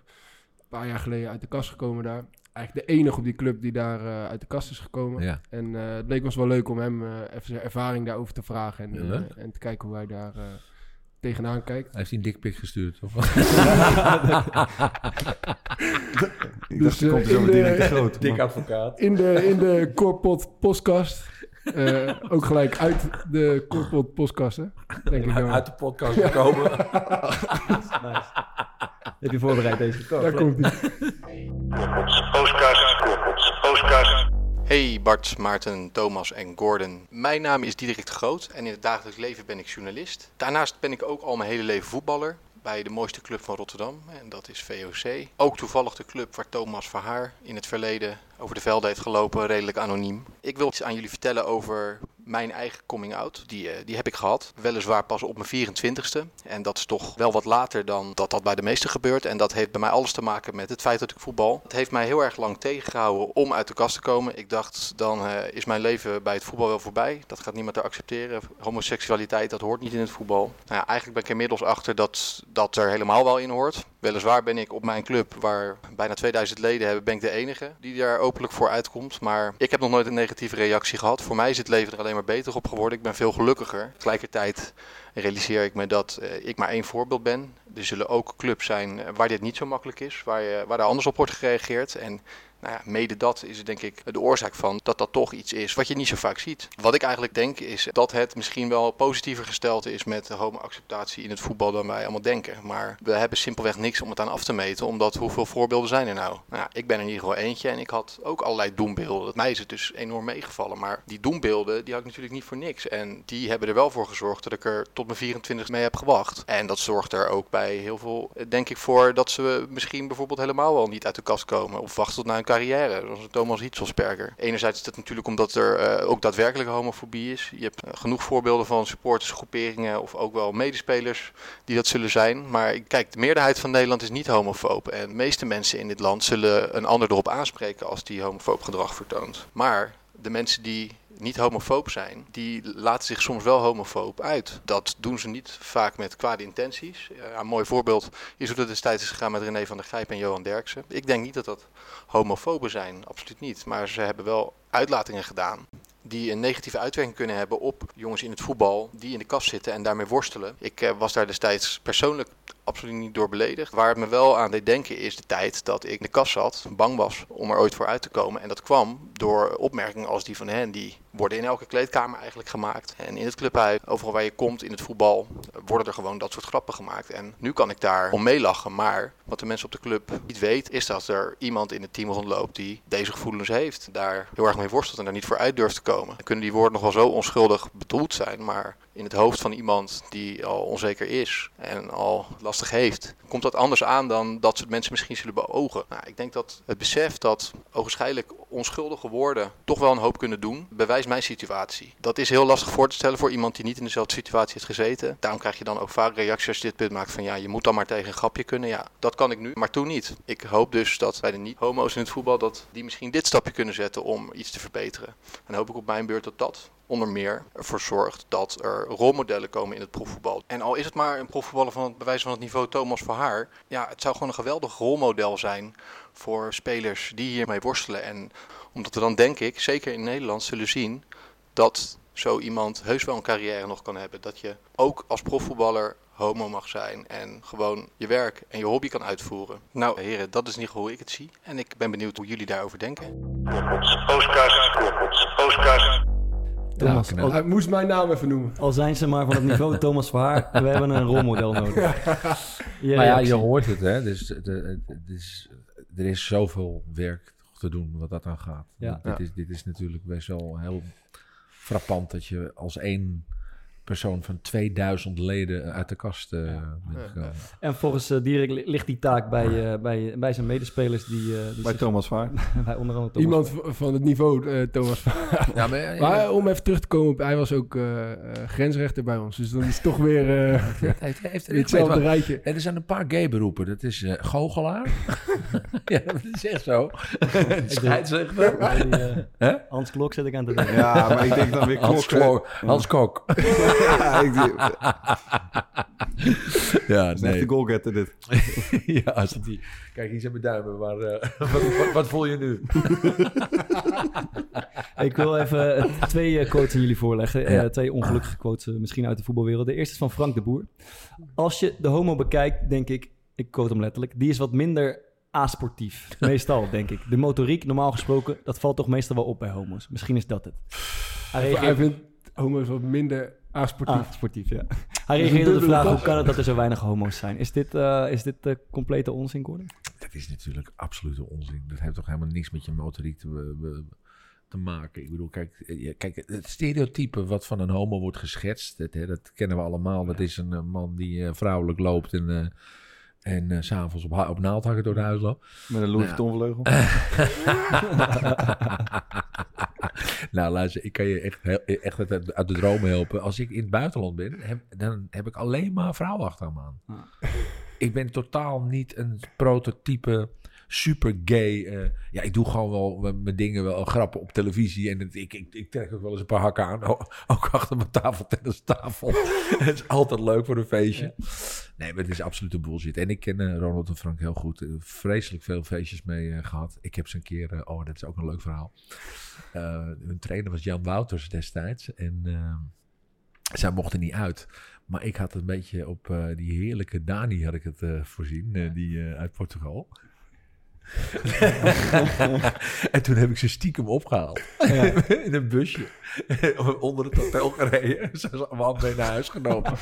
Een paar jaar geleden uit de kast gekomen daar. Eigenlijk de enige op die club die daar uh, uit de kast is gekomen. Ja. En het leek ons wel leuk om hem even zijn ervaring daarover te vragen. En, ja, en te kijken hoe hij daar tegenaan kijkt. Hij heeft een dikpik gestuurd, toch? dus dacht, komt zo Diederik de Groot. Dik advocaat. In de, in de Corpot podcast uh, ook gelijk uit de Corpot postkasten, denk ik dan. Uit de podcast gekomen. nice. Heb je voorbereid deze kant? Daar komt hij. Postkast, Corpots postkast. Hey Bart, Maarten, Thomas en Gordon. Mijn naam is Diederik de Groot en in het dagelijks leven ben ik journalist. Daarnaast ben ik ook al mijn hele leven voetballer bij de mooiste club van Rotterdam en dat is VOC. Ook toevallig de club waar Thomas Verhaar in het verleden over de velden heeft gelopen, redelijk anoniem. Ik wil iets aan jullie vertellen over mijn eigen coming out. Die, uh, die heb ik gehad. Weliswaar pas op mijn 24ste. En dat is toch wel wat later dan dat dat bij de meesten gebeurt. En dat heeft bij mij alles te maken met het feit dat ik voetbal. Het heeft mij heel erg lang tegengehouden om uit de kast te komen. Ik dacht, dan uh, is mijn leven bij het voetbal wel voorbij. Dat gaat niemand er accepteren. Homoseksualiteit, dat hoort niet in het voetbal. Nou ja, eigenlijk ben ik inmiddels achter dat dat er helemaal wel in hoort. Weliswaar ben ik op mijn club, waar bijna 2000 leden hebben, ben ik de enige die daar openlijk voor uitkomt. Maar ik heb nog nooit een negatieve reactie gehad. Voor mij is het leven er alleen maar beter op geworden. Ik ben veel gelukkiger. Tegelijkertijd realiseer ik me dat uh, ik maar één voorbeeld ben. Er zullen ook clubs zijn waar dit niet zo makkelijk is, waar, je, waar er anders op wordt gereageerd. En nou ja, mede dat is denk ik de oorzaak van dat dat toch iets is wat je niet zo vaak ziet. Wat ik eigenlijk denk is dat het misschien wel positiever gesteld is met de homo-acceptatie in het voetbal dan wij allemaal denken. Maar we hebben simpelweg niks om het aan af te meten, omdat hoeveel voorbeelden zijn er nou? Nou ja, ik ben in ieder geval eentje en ik had ook allerlei doembeelden. Mij is het dus enorm meegevallen, maar die doembeelden die had ik natuurlijk niet voor niks. En die hebben er wel voor gezorgd dat ik er tot mijn 24 mee heb gewacht. En dat zorgt er ook bij heel veel, denk ik, voor dat ze misschien bijvoorbeeld helemaal wel niet uit de kast komen of wachten tot na een carrière, zoals Thomas Hitzelsperger. Enerzijds is dat natuurlijk omdat er uh, ook daadwerkelijk homofobie is. Je hebt uh, genoeg voorbeelden van supportersgroeperingen of ook wel medespelers die dat zullen zijn. Maar kijk, de meerderheid van Nederland is niet homofoob. En de meeste mensen in dit land zullen een ander erop aanspreken als die homofoob gedrag vertoont. Maar de mensen die niet homofoob zijn, die laten zich soms wel homofoob uit. Dat doen ze niet vaak met kwade intenties. Ja, een mooi voorbeeld is hoe het destijds is gegaan met René van der Grijp en Johan Derksen. Ik denk niet dat dat homofoben zijn, absoluut niet. Maar ze hebben wel uitlatingen gedaan die een negatieve uitwerking kunnen hebben op jongens in het voetbal die in de kast zitten en daarmee worstelen. Ik eh, was daar destijds persoonlijk absoluut niet door beledigd. Waar het me wel aan deed denken is de tijd dat ik in de kast zat, bang was om er ooit voor uit te komen. En dat kwam door opmerkingen als die van hen, die worden in elke kleedkamer eigenlijk gemaakt. En in het clubhuis, overal waar je komt in het voetbal, worden er gewoon dat soort grappen gemaakt. En nu kan ik daar om meelachen, maar wat de mensen op de club niet weten, is dat er iemand in het team rondloopt die deze gevoelens heeft. Daar heel erg mee worstelt en daar niet voor uit durft te komen. Dan kunnen die woorden nog wel zo onschuldig bedoeld zijn, maar in het hoofd van iemand die al onzeker is en al lastig heeft, komt dat anders aan dan dat soort mensen misschien zullen beogen. Nou, ik denk dat het besef dat ogenschijnlijk onschuldige woorden toch wel een hoop kunnen doen, bewijst mijn situatie. Dat is heel lastig voor te stellen voor iemand die niet in dezelfde situatie heeft gezeten. Daarom krijg je dan ook vaak reacties als je dit punt maakt van ja, je moet dan maar tegen een grapje kunnen. Ja, dat kan ik nu, maar toen niet. Ik hoop dus dat bij de niet-homo's in het voetbal, dat die misschien dit stapje kunnen zetten om iets te verbeteren. En hoop ik op mijn beurt dat dat onder meer ervoor zorgt dat er rolmodellen komen in het profvoetbal. En al is het maar een profvoetballer van het bewijs van het niveau Thomas Verhaar, ja, het zou gewoon een geweldig rolmodel zijn voor spelers die hiermee worstelen. En omdat we dan denk ik, zeker in Nederland, zullen zien dat zo iemand heus wel een carrière nog kan hebben. Dat je ook als profvoetballer homo mag zijn en gewoon je werk en je hobby kan uitvoeren. Nou heren, dat is niet hoe ik het zie. En ik ben benieuwd hoe jullie daarover denken. Thomas, ja, hij moest mijn naam even noemen. Al zijn ze maar van het niveau Thomas Verhaar, we hebben een rolmodel nodig. Ja. maar ja, je hoort het, hè. Dus, de, is, er is zoveel werk te doen wat dat aan gaat. Ja. Dit, Is, dit is natuurlijk best wel heel frappant dat je als één persoon van 2000 leden uit de kast uh, En volgens uh, Dierik ligt die taak bij, uh, bij, bij zijn medespelers. Die, die bij Thomas Vaar. bij onder andere Thomas Iemand Vaar. van het niveau Thomas Vaar. ja, maar, maar om even terug te komen, op, hij was ook grensrechter bij ons. Dus dan is het toch weer hij heeft, heeft, hetzelfde rijtje. Er zijn een paar gay beroepen. Dat is goochelaar. ja, dat is echt zo. Scheidsrechter. Hans Klok zit ik aan te denken. Ja, maar ik denk dan weer Klok. Hans Kok ja, nee. de goalgetter dit. ja, als die... Kijk, hier zijn mijn duimen, maar uh, wat, wat, voel je nu? ik wil even twee uh, quotes aan jullie voorleggen. Ja. Uh, twee ongelukkige quotes misschien uit de voetbalwereld. De eerste is van Frank de Boer. Als je de homo bekijkt, denk ik, ik quote hem letterlijk, die is wat minder asportief. Meestal, denk ik. De motoriek, normaal gesproken, dat valt toch meestal wel op bij homo's. Misschien is dat het. Hij, hij vindt homo's wat minder Asportief. sportief, ja. Hij reageerde op de vraag, hoe kan het dat er zo weinig homo's zijn? Is dit, uh, is dit uh, complete onzin, Gordon? Dat is natuurlijk absolute onzin. Dat heeft toch helemaal niks met je motoriek te, te maken. Ik bedoel, kijk, eh, kijk, het stereotype wat van een homo wordt geschetst, dat, hè, dat kennen we allemaal. Dat is een man die uh, vrouwelijk loopt en... En uh, s'avonds op, op naaldhakken door de huis loopt. Met een Louis nou, Vuitton nou, luister, ik kan je echt, echt uit de dromen helpen. Als ik in het buitenland ben, dan heb ik alleen maar vrouwen achter me aan. Ah. Ik ben totaal niet een prototype super gay. Uh, ja, ik doe gewoon wel mijn dingen, wel grappen op televisie. En het, ik, ik, ik, trek ook wel eens een paar hakken aan. Ook achter mijn tafel, tafel. het is altijd leuk voor een feestje. Nee, maar het is absolute bullshit. En ik ken uh, Ronald en Frank heel goed. Uh, vreselijk veel feestjes mee gehad. Ik heb ze een keer... oh, dat is ook een leuk verhaal. hun trainer was Jan Wouters destijds. En zij mochten niet uit. Maar ik had een beetje op die heerlijke Dani had ik het voorzien. die uit Portugal. En toen heb ik ze stiekem opgehaald. In een busje. Onder het hotel gereden. Ze zijn allemaal mee naar huis genomen.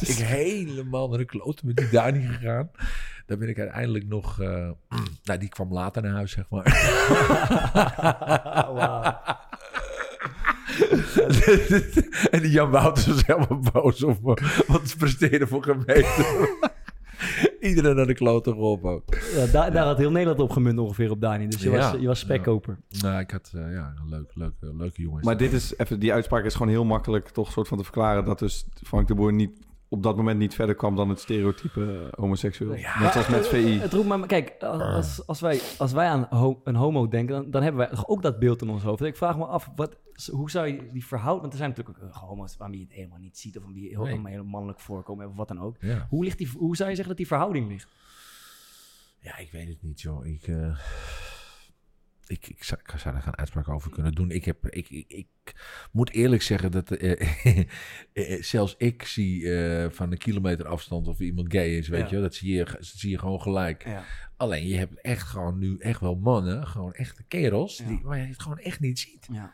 ik helemaal naar de kloten met die Dani gegaan. Daar ben ik uiteindelijk nog... Uh, nou, die kwam later naar huis, zeg maar. en die Jan Wouters was helemaal boos op me. Want ze presteren voor gemeente. Iedereen naar de kloten geholpen. Ja, daar, daar had heel Nederland op gemunt ongeveer op Dani. Dus je, was, je was spekkoper. Ja. Nou, ik had uh, ja, leuk, leuk, leuke jongens. Maar dit is even, die uitspraak is gewoon heel makkelijk toch soort van te verklaren dat dus Frank de Boer niet op dat moment niet verder kwam dan het stereotype uh, homoseksueel. Ja, Net zoals met VI. Het roept maar, kijk, als, als, wij, als wij aan ho een homo denken, dan, dan hebben wij ook dat beeld in ons hoofd. Ik vraag me af, wat, hoe zou je die verhouden? Want er zijn natuurlijk ook homo's waarmee je het helemaal niet ziet of die heel, nee. heel mannelijk voorkomen of wat dan ook. Ja. Hoe, ligt die, hoe zou je zeggen dat die verhouding ligt? Ja, ik weet het niet, joh. Ik, uh, ik, ik, zou, ik zou daar geen uitspraak over kunnen doen. Ik, heb, ik, ik, ik moet eerlijk zeggen dat uh, zelfs ik zie van een kilometer afstand of iemand gay is, weet ja. je. Dat zie je, dat zie je gewoon gelijk. Ja. Alleen je hebt echt gewoon nu echt wel mannen, gewoon echte kerels, ja. die, waar je het gewoon echt niet ziet. Ja.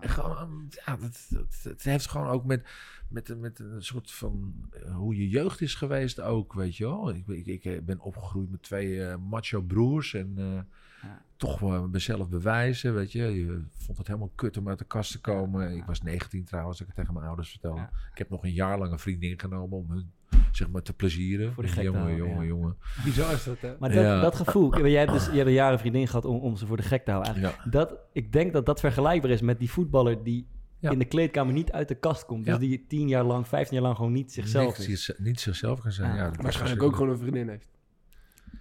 Gewoon, ja, dat, dat, dat, heeft gewoon ook met, met, met een soort van hoe je jeugd is geweest ook, weet je wel. Ik, ik, ik ben opgegroeid met twee uh, macho broers en uh, ja. toch mezelf bewijzen, weet je. Je vond het helemaal kut om uit de kast te komen. Ik was 19 trouwens, ik het tegen mijn ouders vertelde. Ik heb nog een jaar lang een vriendin genomen om hun zeg maar te plezieren. Voor die jongen, jongen, jongen. Bizar is dat, hè? Maar dat, ja. dat gevoel, jij hebt dus je hebt een jaren vriendin gehad om, om ze voor de gek te houden. Ja. Dat, ik denk dat dat vergelijkbaar is met die voetballer die ja. in de kleedkamer niet uit de kast komt. Dus die tien jaar lang, vijftien jaar lang gewoon niet zichzelf niet, is. Niet zichzelf kan zijn, ja. Waarschijnlijk ook gewoon een vriendin heeft.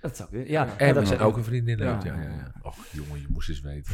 Dat zou ja. En dat ook een vriendin ja. ja, ja. Och, jongen, je moest eens weten.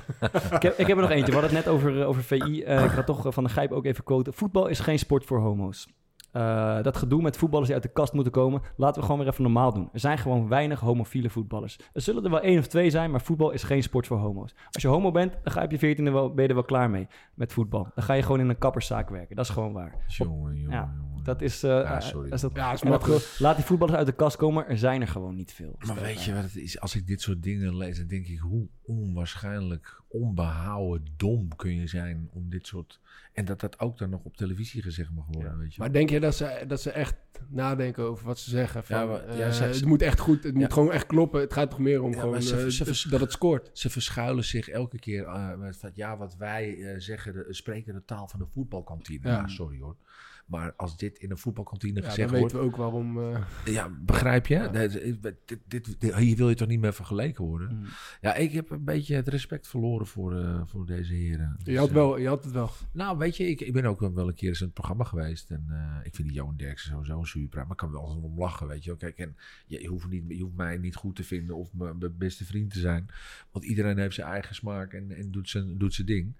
ik, heb, ik heb er nog eentje. We hadden het net over, over VI. Uh, ik had toch van de Gijp ook even quoten. Voetbal is geen sport voor homo's. Uh, dat gedoe met voetballers die uit de kast moeten komen, laten we gewoon weer even normaal doen. Er zijn gewoon weinig homofiele voetballers. Er zullen er wel één of twee zijn, maar voetbal is geen sport voor homo's. Als je homo bent, dan ga je op je veertiende wel, ben je er wel klaar mee met voetbal. Dan ga je gewoon in een kapperszaak werken. Dat is gewoon waar. Jongen, jongen, ja, Dat is... Uh, ja, sorry. Is dat, ja, is dat, laat die voetballers uit de kast komen, er zijn er gewoon niet veel. Maar weet je wat het is? Als ik dit soort dingen lees, dan denk ik, hoe onwaarschijnlijk onbehouden dom kun je zijn om dit soort... En dat dat ook dan nog op televisie gezegd mag worden, weet je. Maar denk je dat ze, dat ze echt nadenken over wat ze zeggen? Van, ja, maar, ja, uh, ze, het moet echt goed, het moet gewoon echt kloppen. Het gaat toch meer om gewoon ze, uh, ze dat het scoort. Ze verschuilen zich elke keer uh, met van, ja, wat wij zeggen, de, spreken de taal van de voetbalkantine. Ja. sorry hoor. Maar als dit in een voetbalkantine ja, gezegd dan wordt... weten we ook waarom... Uh... Ja, begrijp je? Ja. Dit, dit, dit, hier wil je toch niet meer vergeleken worden? Mm. Ja, ik heb een beetje het respect verloren voor, uh, voor deze heren. Dus, je, had wel, je had het wel. Nou, weet je, ik, ik ben ook wel een keer eens in het programma geweest. En uh, ik vind die Johan Derksen sowieso een super. Maar ik kan wel eens om lachen, weet je Kijk, en je, je, hoeft niet, je hoeft mij niet goed te vinden of mijn beste vriend te zijn. Want iedereen heeft zijn eigen smaak en, en doet, zijn, doet zijn ding.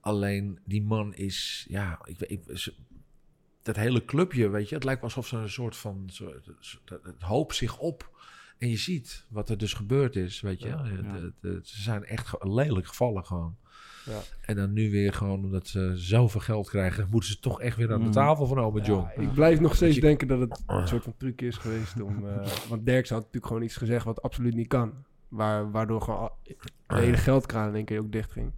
Alleen die man is, ja, ik, ik, dat hele clubje, weet je, het lijkt alsof ze een soort van, zo, het hoopt zich op. En je ziet wat er dus gebeurd is, weet je. Ja, ze zijn echt lelijk gevallen gewoon. Ja. En dan nu weer gewoon, omdat ze zoveel geld krijgen, moeten ze toch echt weer aan de tafel van Ome John. ik blijf nog steeds denken dat het een soort van truc is geweest om... Uh, want Derks had natuurlijk gewoon iets gezegd wat absoluut niet kan. Waar, waardoor gewoon de hele geldkraan in één keer ook dicht ging.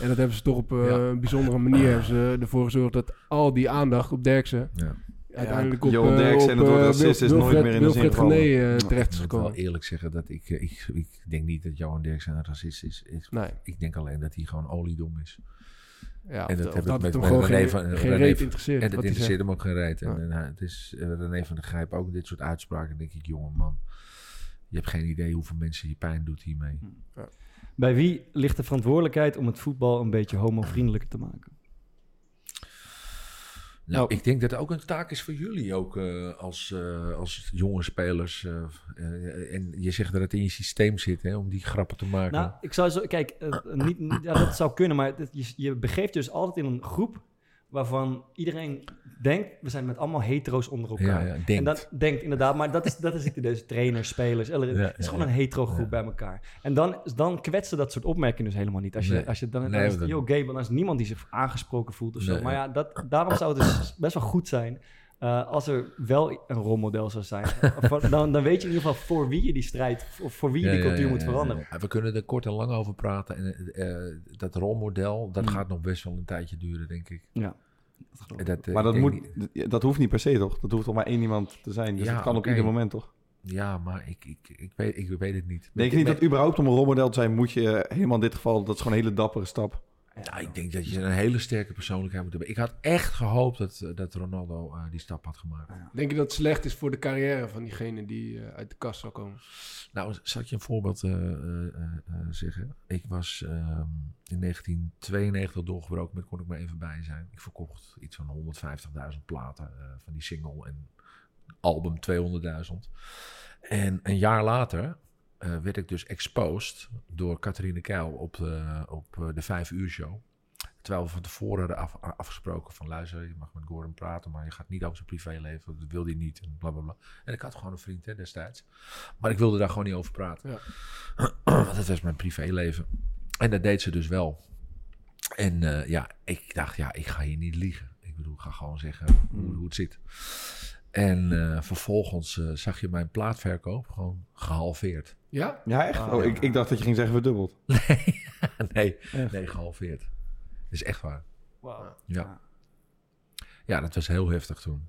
En dat hebben ze toch op uh, ja. een bijzondere manier hebben ze ervoor gezorgd dat al die aandacht op Derksen ja. uiteindelijk op, Johan Derksen en het woord racist is nooit meer in de zin van uh, terecht is gekomen. Ik moet wel eerlijk zeggen dat ik, ik, ik denk niet dat Johan Derksen een racist is. Ik denk alleen dat hij gewoon oliedom is. Ja, en dat, dat het hem gewoon geen, van, geen reet interesseert. En dat interesseert hem ook geen reet. En, en, het is uh, René van der Grijp ook dit soort uitspraken. denk ik, jongen man, je hebt geen idee hoeveel mensen je pijn doet hiermee. Ja. Bij wie ligt de verantwoordelijkheid om het voetbal een beetje homovriendelijker te maken? Nou, ik denk dat het ook een taak is voor jullie ook uh, als, uh, als jonge spelers. Uh, en je zegt dat het in je systeem zit hè, om die grappen te maken. Nou, ik zou zo, kijk, niet, ja, dat zou kunnen, maar je, je begeeft dus altijd in een groep waarvan iedereen denkt, we zijn met allemaal hetero's onder elkaar. Ja, ja, en dat denkt inderdaad, maar dat is, dat is dus trainers, spelers. het is gewoon een hetero groep bij elkaar. En dan, dan kwetsen dat soort opmerkingen dus helemaal niet. Als je, als je dan, dan is het, yo, gay, dan is niemand die zich aangesproken voelt of zo. Maar ja, dat, daarom zou het dus best wel goed zijn Uh, als er wel een rolmodel zou zijn, dan, dan weet je in ieder geval voor wie je die strijd, of voor wie je die cultuur moet veranderen. We kunnen er kort en lang over praten. En uh, dat rolmodel, dat mm. gaat nog best wel een tijdje duren, denk ik. Ja. Dat, maar dat, moet, dat hoeft niet per se, toch? Dat hoeft toch maar één iemand te zijn. Dus dat kan op ieder moment, toch? Ja, maar ik, ik, ik, weet, ik weet het niet. Denk je niet dat überhaupt om een rolmodel te zijn, moet je helemaal in dit geval, dat is gewoon een hele dappere stap. Ja, ik denk dat je een hele sterke persoonlijkheid moet hebben. Ik had echt gehoopt dat, eh, dat Ronaldo uh, die stap had gemaakt. Denk je dat het slecht is voor de carrière van diegene die uh, uit de kast zal komen? Nou, zal ik je een voorbeeld zeggen? Ik was ehm, in 1992 doorgebroken met Kon ik maar even bij zijn. Ik verkocht iets van 150.000 platen van die single en album 200.000. En een jaar later uh, werd ik dus exposed door Catharine Keil op de, op eh, de vijf uur show. Terwijl we van tevoren hadden af, afgesproken van luister, je mag met Gordon praten, maar je gaat niet over zijn privéleven, dat wil hij niet en bla bla bla. En ik had gewoon een vriend hè, destijds. Maar ik wilde daar gewoon niet over praten. Ja. Want dat was mijn privéleven. En dat deed ze dus wel. En uh, ja, ik dacht, ja, ik ga hier niet liegen. Ik bedoel, ik ga gewoon zeggen hoe, hoe het zit. En uh, vervolgens uh, zag je mijn plaatverkoop gewoon gehalveerd. Ja? Ja, echt? Ah, oh, Ik, ik dacht dat je ging zeggen verdubbeld. Nee, nee, nee, gehalveerd. Dat is echt waar. Wow. Ja. Ja, dat was heel heftig toen.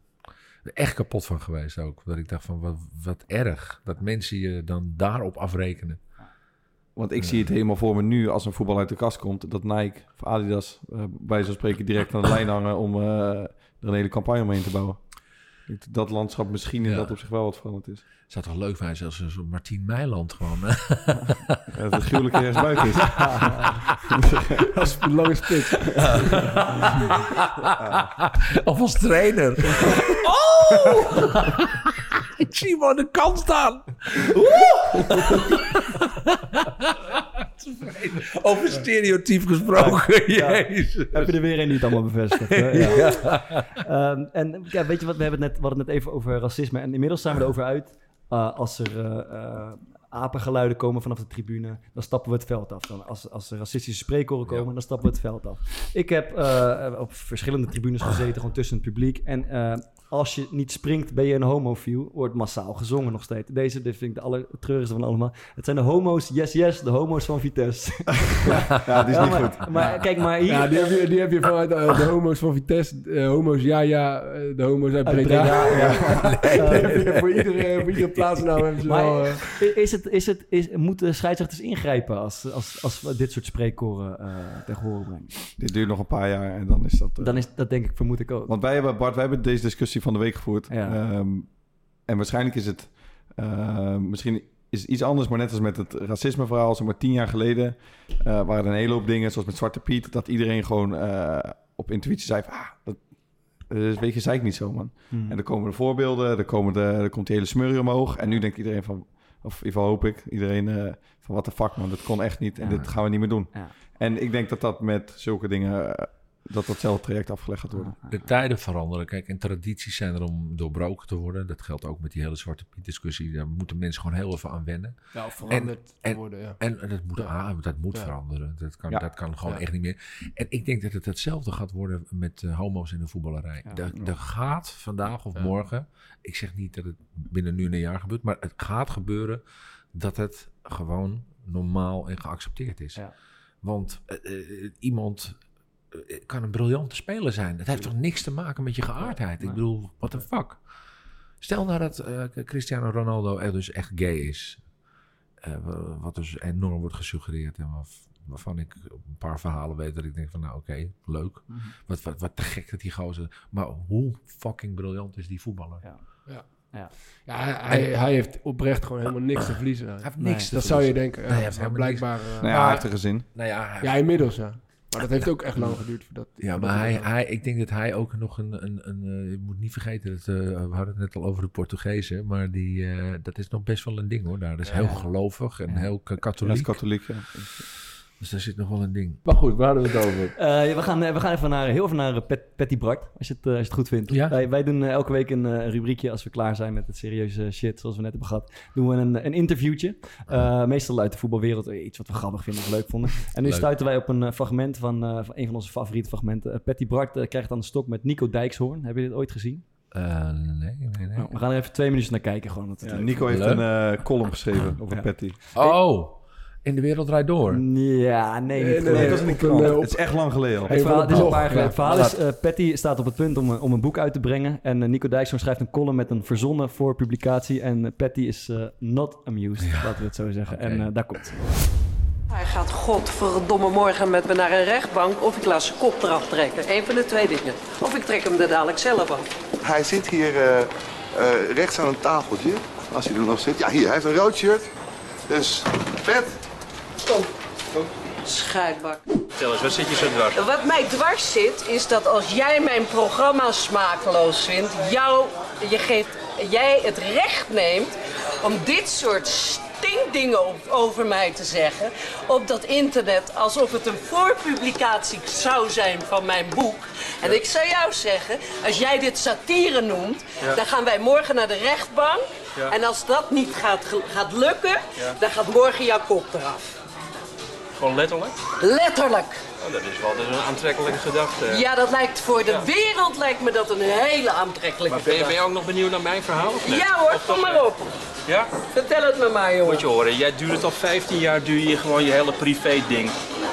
Echt kapot van geweest ook. Dat ik dacht van, wat, wat erg. Dat mensen je dan daarop afrekenen. Want ik zie het helemaal voor me nu als een voetbal uit de kast komt. Dat Nike of Adidas uh, bij zo'n spreken direct aan de lijn hangen om uh, er een hele campagne omheen te bouwen dat landschap misschien in dat op zich wel wat veranderd is. Het zou toch leuk zijn als zo'n Martien Meiland gewoon. ja, dat het gruwelijk ergens buiten is. als een lange spits. of als trainer. oh! Ik zie hem aan de kant staan. Over stereotyp gesproken. Jezus. Heb je er weer een niet allemaal bevestigd? Ja. Um, en ja, weet je wat, we hebben het net, we hadden het net even over racisme. En inmiddels zijn we erover uit. Uh, als er uh, apengeluiden komen vanaf de tribune, dan stappen we het veld af. Dan als, als er racistische spreekkoren komen, dan stappen we het veld af. Ik heb uh, op verschillende tribunes gezeten, gewoon tussen het publiek. En als je niet springt, ben je een homofiel. Wordt massaal gezongen nog steeds. Deze dit vind ik de allertreurigste van allemaal. Het zijn de homo's, yes, yes, de homo's van Vitesse. ja, die is niet goed. Maar kijk, maar hier... Ja, die heb je, die heb je vanuit de homo's van Vitesse. De homo's, ja, ja. De homo's uit Breda. Ja, ja. nee, voor, iedere, voor iedere plaatsnaam hebben ze maar, wel... Uh... Is het, is het, is, moeten scheidsrechters ingrijpen als, als, als we dit soort spreekkoren uh, tegen horen brengen? Dit duurt nog een paar jaar en dan is dat... Uh... Dan is dat denk ik, vermoed ik ook. Want wij hebben, Bart, wij hebben deze discussie van de week gevoerd. Ehm, en waarschijnlijk is het uh, misschien is iets anders, maar net als met het racisme verhaal, zeg maar tien jaar geleden, uh, waren er een hele hoop dingen, zoals met Zwarte Piet, dat iedereen gewoon uh, op intuïtie zei van, ah, dat, dus weet je, zei ik niet zo, man. Hmm. En dan komen de voorbeelden, er, komen de, komt die hele smurrie omhoog. En nu denkt iedereen van, of in ieder geval hoop ik, iedereen uh, van, wat de fuck, man, dat kon echt niet. En ja. dit gaan we niet meer doen. Ja. En ik denk dat dat met zulke dingen dat datzelfde traject afgelegd gaat worden. De tijden veranderen. Kijk, en tradities zijn er om doorbroken te worden. Dat geldt ook met die hele Zwarte Piet discussie. Daar moeten mensen gewoon heel even aan wennen. Ja, veranderd en, worden, ja. En, dat moet, ah, dat moet veranderen. Dat kan, dat kan gewoon echt niet meer. En ik denk dat het hetzelfde gaat worden met uh, homo's in de voetballerij. Er gaat vandaag of morgen, ik zeg niet dat het binnen nu een jaar gebeurt, maar het gaat gebeuren dat het gewoon normaal en geaccepteerd is. Want uh, uh, iemand eh, kan een briljante speler zijn. Dat heeft toch niks te maken met je geaardheid? Ik bedoel, what the fuck? Stel nou dat uh, Cristiano Ronaldo er dus echt gay is. Uh, wat dus enorm wordt gesuggereerd. En waarvan ik een paar verhalen weet dat ik denk van nou oké, okay, leuk. Mm -hmm. wat, wat, wat te gek dat die gozer... Maar hoe fucking briljant is die voetballer? Ja. ja. Ja, ja hij, hij, heeft oprecht gewoon helemaal niks te verliezen. Hij heeft niks nee, te Dat zou je denken. Ja, nee, hij heeft blijkbaar. Uh, ja, hij heeft een gezin. Nou ja, ja, inmiddels ja. Maar dat heeft ook echt lang geduurd. Voordat, ja, maar hij, hij, ik denk dat hij ook nog een... een, een uh, je moet niet vergeten, dat, uh, we hadden het net al over de Portugezen. Maar die, uh, dat is nog best wel een ding hoor. Daar is ja. heel gelovig en heel katholiek. Ja, katholiek, ja. Dus daar zit nog wel een ding. Maar goed, waar hadden we het over? Uh, we, gaan, we gaan even naar, heel even naar Pet, Patty Bart, als je het, als je het goed vindt. Ja? Wij, wij doen elke week een uh, rubriekje als we klaar zijn met het serieuze shit, zoals we net hebben gehad. Doen we een, een interviewtje. Uh, meestal uit de voetbalwereld, iets wat we grappig vinden of leuk vonden. En nu leuk. stuiten wij op een fragment van, van een van onze favoriete fragmenten. Patty Bart krijgt aan de stok met Nico Dijkshoorn. Heb je dit ooit gezien? Uh, nee, nee, nee. we gaan er even twee minuutjes naar kijken. Gewoon, ja, Nico heeft een uh, column geschreven over ja. Patty. Oh, in de wereld draait door. Ja, nee, niet nee, nee, dat is niet uh, Het is echt lang geleden. Hey, verhaal, dit is een paar geleden. Het verhaal is, uh, Patty staat op het punt om, om een boek uit te brengen. En uh, Nico Dijkshoorn schrijft een column met een verzonnen voor publicatie. En Patty is not amused, ja. laten we het zo zeggen. Okay. En daar komt hij gaat godverdomme morgen met me naar een rechtbank of ik laat zijn kop eraf trekken. Eén van de twee dingen. Of ik trek hem er dadelijk zelf af. Hij zit hier uh, uh, rechts aan een tafeltje. Als hij er nog zit. Ja, hier. Hij heeft een rood shirt. Dus, vet. Kom. Kom. Vertel eens, wat zit je zo dwars? Wat mij dwars zit, is dat als jij mijn programma smakeloos vindt, jou, je geeft, jij het recht neemt om dit soort dingen over mij te zeggen op dat internet alsof het een voorpublicatie zou zijn van mijn boek. En ik zou jou zeggen, als jij dit satire noemt, dan gaan wij morgen naar de rechtbank. En als dat niet gaat, gaat lukken, dan gaat morgen jouw kop eraf. Gewoon letterlijk? Letterlijk. Oh, dat is wel dus een aantrekkelijke gedachte. Ja, dat lijkt voor de wereld lijkt me dat een hele aantrekkelijke maar ben je, ben je ook nog benieuwd naar mijn verhaal? Of Ja hoor, kom maar op. Ja? Vertel het me maar, jongen. Moet je horen, jij duurt het al 15 jaar, duur je gewoon je hele privé-ding.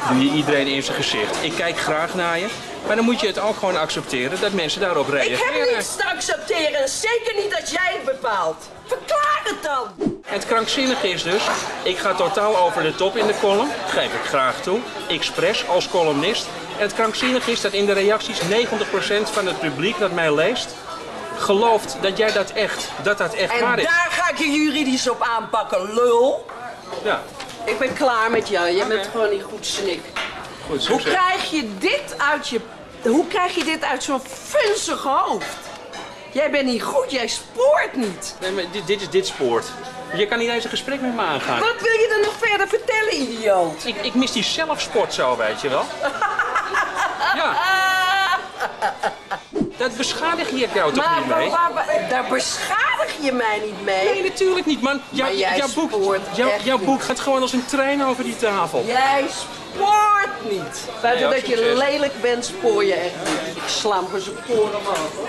Doe je iedereen in zijn gezicht. Ik kijk graag naar je. Maar dan moet je het ook gewoon accepteren dat mensen daarop reageren. Ik heb niets te accepteren. Zeker niet dat jij het bepaalt. Verklaar het dan. Het krankzinnige is dus, ik ga totaal over de top in de column. Geef ik graag toe. Expres als columnist. En het krankzinnige is dat in de reacties 90% van het publiek dat mij leest gelooft dat jij dat echt, dat dat echt en waar is. En daar ga ik je juridisch op aanpakken, lul. Ja. Ik ben klaar met jou. Jij bent gewoon niet goed snik. Goed, hoe krijg je dit uit je... Hoe krijg je dit uit zo'n funzig hoofd? Jij bent niet goed, jij spoort niet. Nee, maar dit, dit is dit spoort. Je kan niet eens een gesprek met me aangaan. Wat wil je dan nog verder vertellen, idioot? Ik, ik mis die zelfsport zo, weet je wel. ja. Dat beschadig je jou toch maar, niet mee? Maar, maar, daar beschadig je mij niet mee. Nee, natuurlijk niet, man. Jou, jouw, boek, jou, jouw boek gaat gewoon als een trein over die tafel. Jij spoort niet. Buiten nee, dat je lelijk bent, spoor je echt niet. Ik sla hem voor zijn poren af, hoor.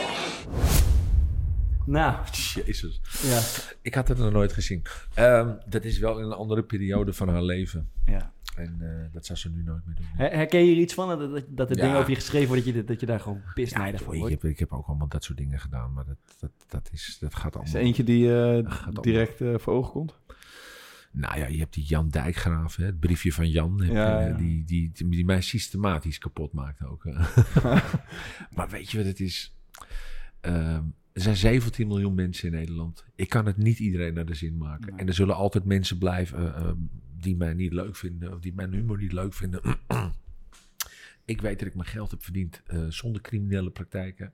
Nou, jezus. Ja. Ik had het nog nooit gezien. Um, dat is wel in een andere periode van haar leven. Ja. En uh, dat zou ze nu nooit meer doen. Her herken je hier iets van? Dat, dat, er ja. dingen over je geschreven worden, dat je, dat je daar gewoon pisnijdig ja, voor ik wordt? heb, ik heb ook allemaal dat soort dingen gedaan, maar dat, dat, dat, is, dat gaat allemaal... Is er eentje die uh, direct uh, voor ogen komt? Nou ja, je hebt die Jan Dijkgraaf, hè, het briefje van Jan, heb, ja, ja. Die, die, die, die, mij systematisch kapot maakt ook. maar weet je wat het is? Uh, er zijn 17 miljoen mensen in Nederland. Ik kan het niet iedereen naar de zin maken. Nee. En er zullen altijd mensen blijven uh, die mij niet leuk vinden, of die mijn humor niet leuk vinden. ik weet dat ik mijn geld heb verdiend uh, zonder criminele praktijken.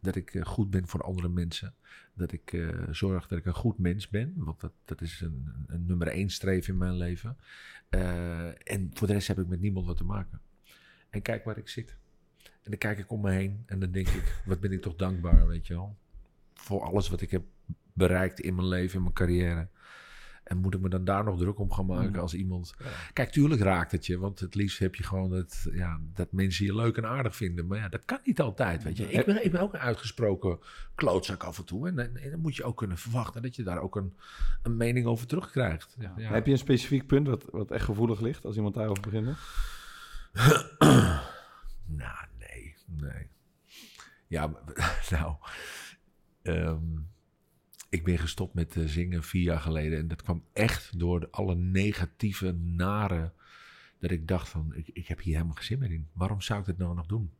Dat ik uh, goed ben voor andere mensen. Dat ik uh, zorg dat ik een goed mens ben. Want dat, dat is een, een nummer één streven in mijn leven. en voor de rest heb ik met niemand wat te maken. En kijk waar ik zit. En dan kijk ik om me heen en dan denk ik, wat ben ik toch dankbaar, weet je wel. Voor alles wat ik heb bereikt in mijn leven, in mijn carrière. En moet ik me dan daar nog druk om gaan maken mm. als iemand... Ja. Kijk, tuurlijk raakt het je. Want het liefst heb je gewoon dat, ja, dat mensen je leuk en aardig vinden. Maar ja, dat kan niet altijd, weet je. Ik ben, ik ben ook een uitgesproken klootzak af en toe. En, en, en, dan moet je ook kunnen verwachten dat je daar ook een, een mening over terugkrijgt. Ja. Ja. Heb je een specifiek punt wat, wat echt gevoelig ligt als iemand daarover begint? nou, nee. Nee. Ja, nou... Um, ik ben gestopt met uh, zingen vier jaar geleden. En dat kwam echt door alle negatieve, nare. Dat ik dacht van, ik, ik heb hier helemaal geen zin meer in. Waarom zou ik dit nou nog doen?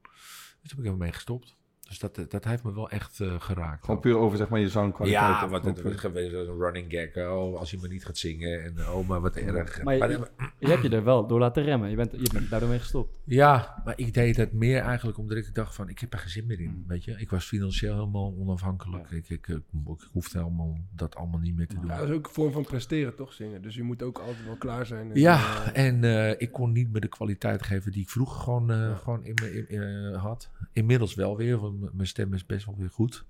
Dus toen heb ik ermee gestopt. Dus dat, dat heeft me wel echt uh, geraakt. Gewoon puur over zeg maar je zangkwaliteit. Ja, wat het is geweest een running gag. Oh, als je maar niet gaat zingen. En oh, maar wat erg. Maar je, maar, je, hebt je er wel door laten remmen. Je bent, je bent daardoor mee gestopt. Ja, maar ik deed het meer eigenlijk omdat ik dacht van... Ik heb er geen zin meer in, weet je. Ik was financieel helemaal onafhankelijk. Ja. Ik, ik, ik, ik, hoefde helemaal dat allemaal niet meer te doen. Ja, dat is ook een vorm van presteren, toch, zingen? Dus je moet ook altijd wel klaar zijn. En, ja, uh, en uh, ik kon niet meer de kwaliteit geven die ik vroeger gewoon, uh, ja. gewoon in me in, had. Inmiddels wel weer, want mijn stem is best wel weer goed.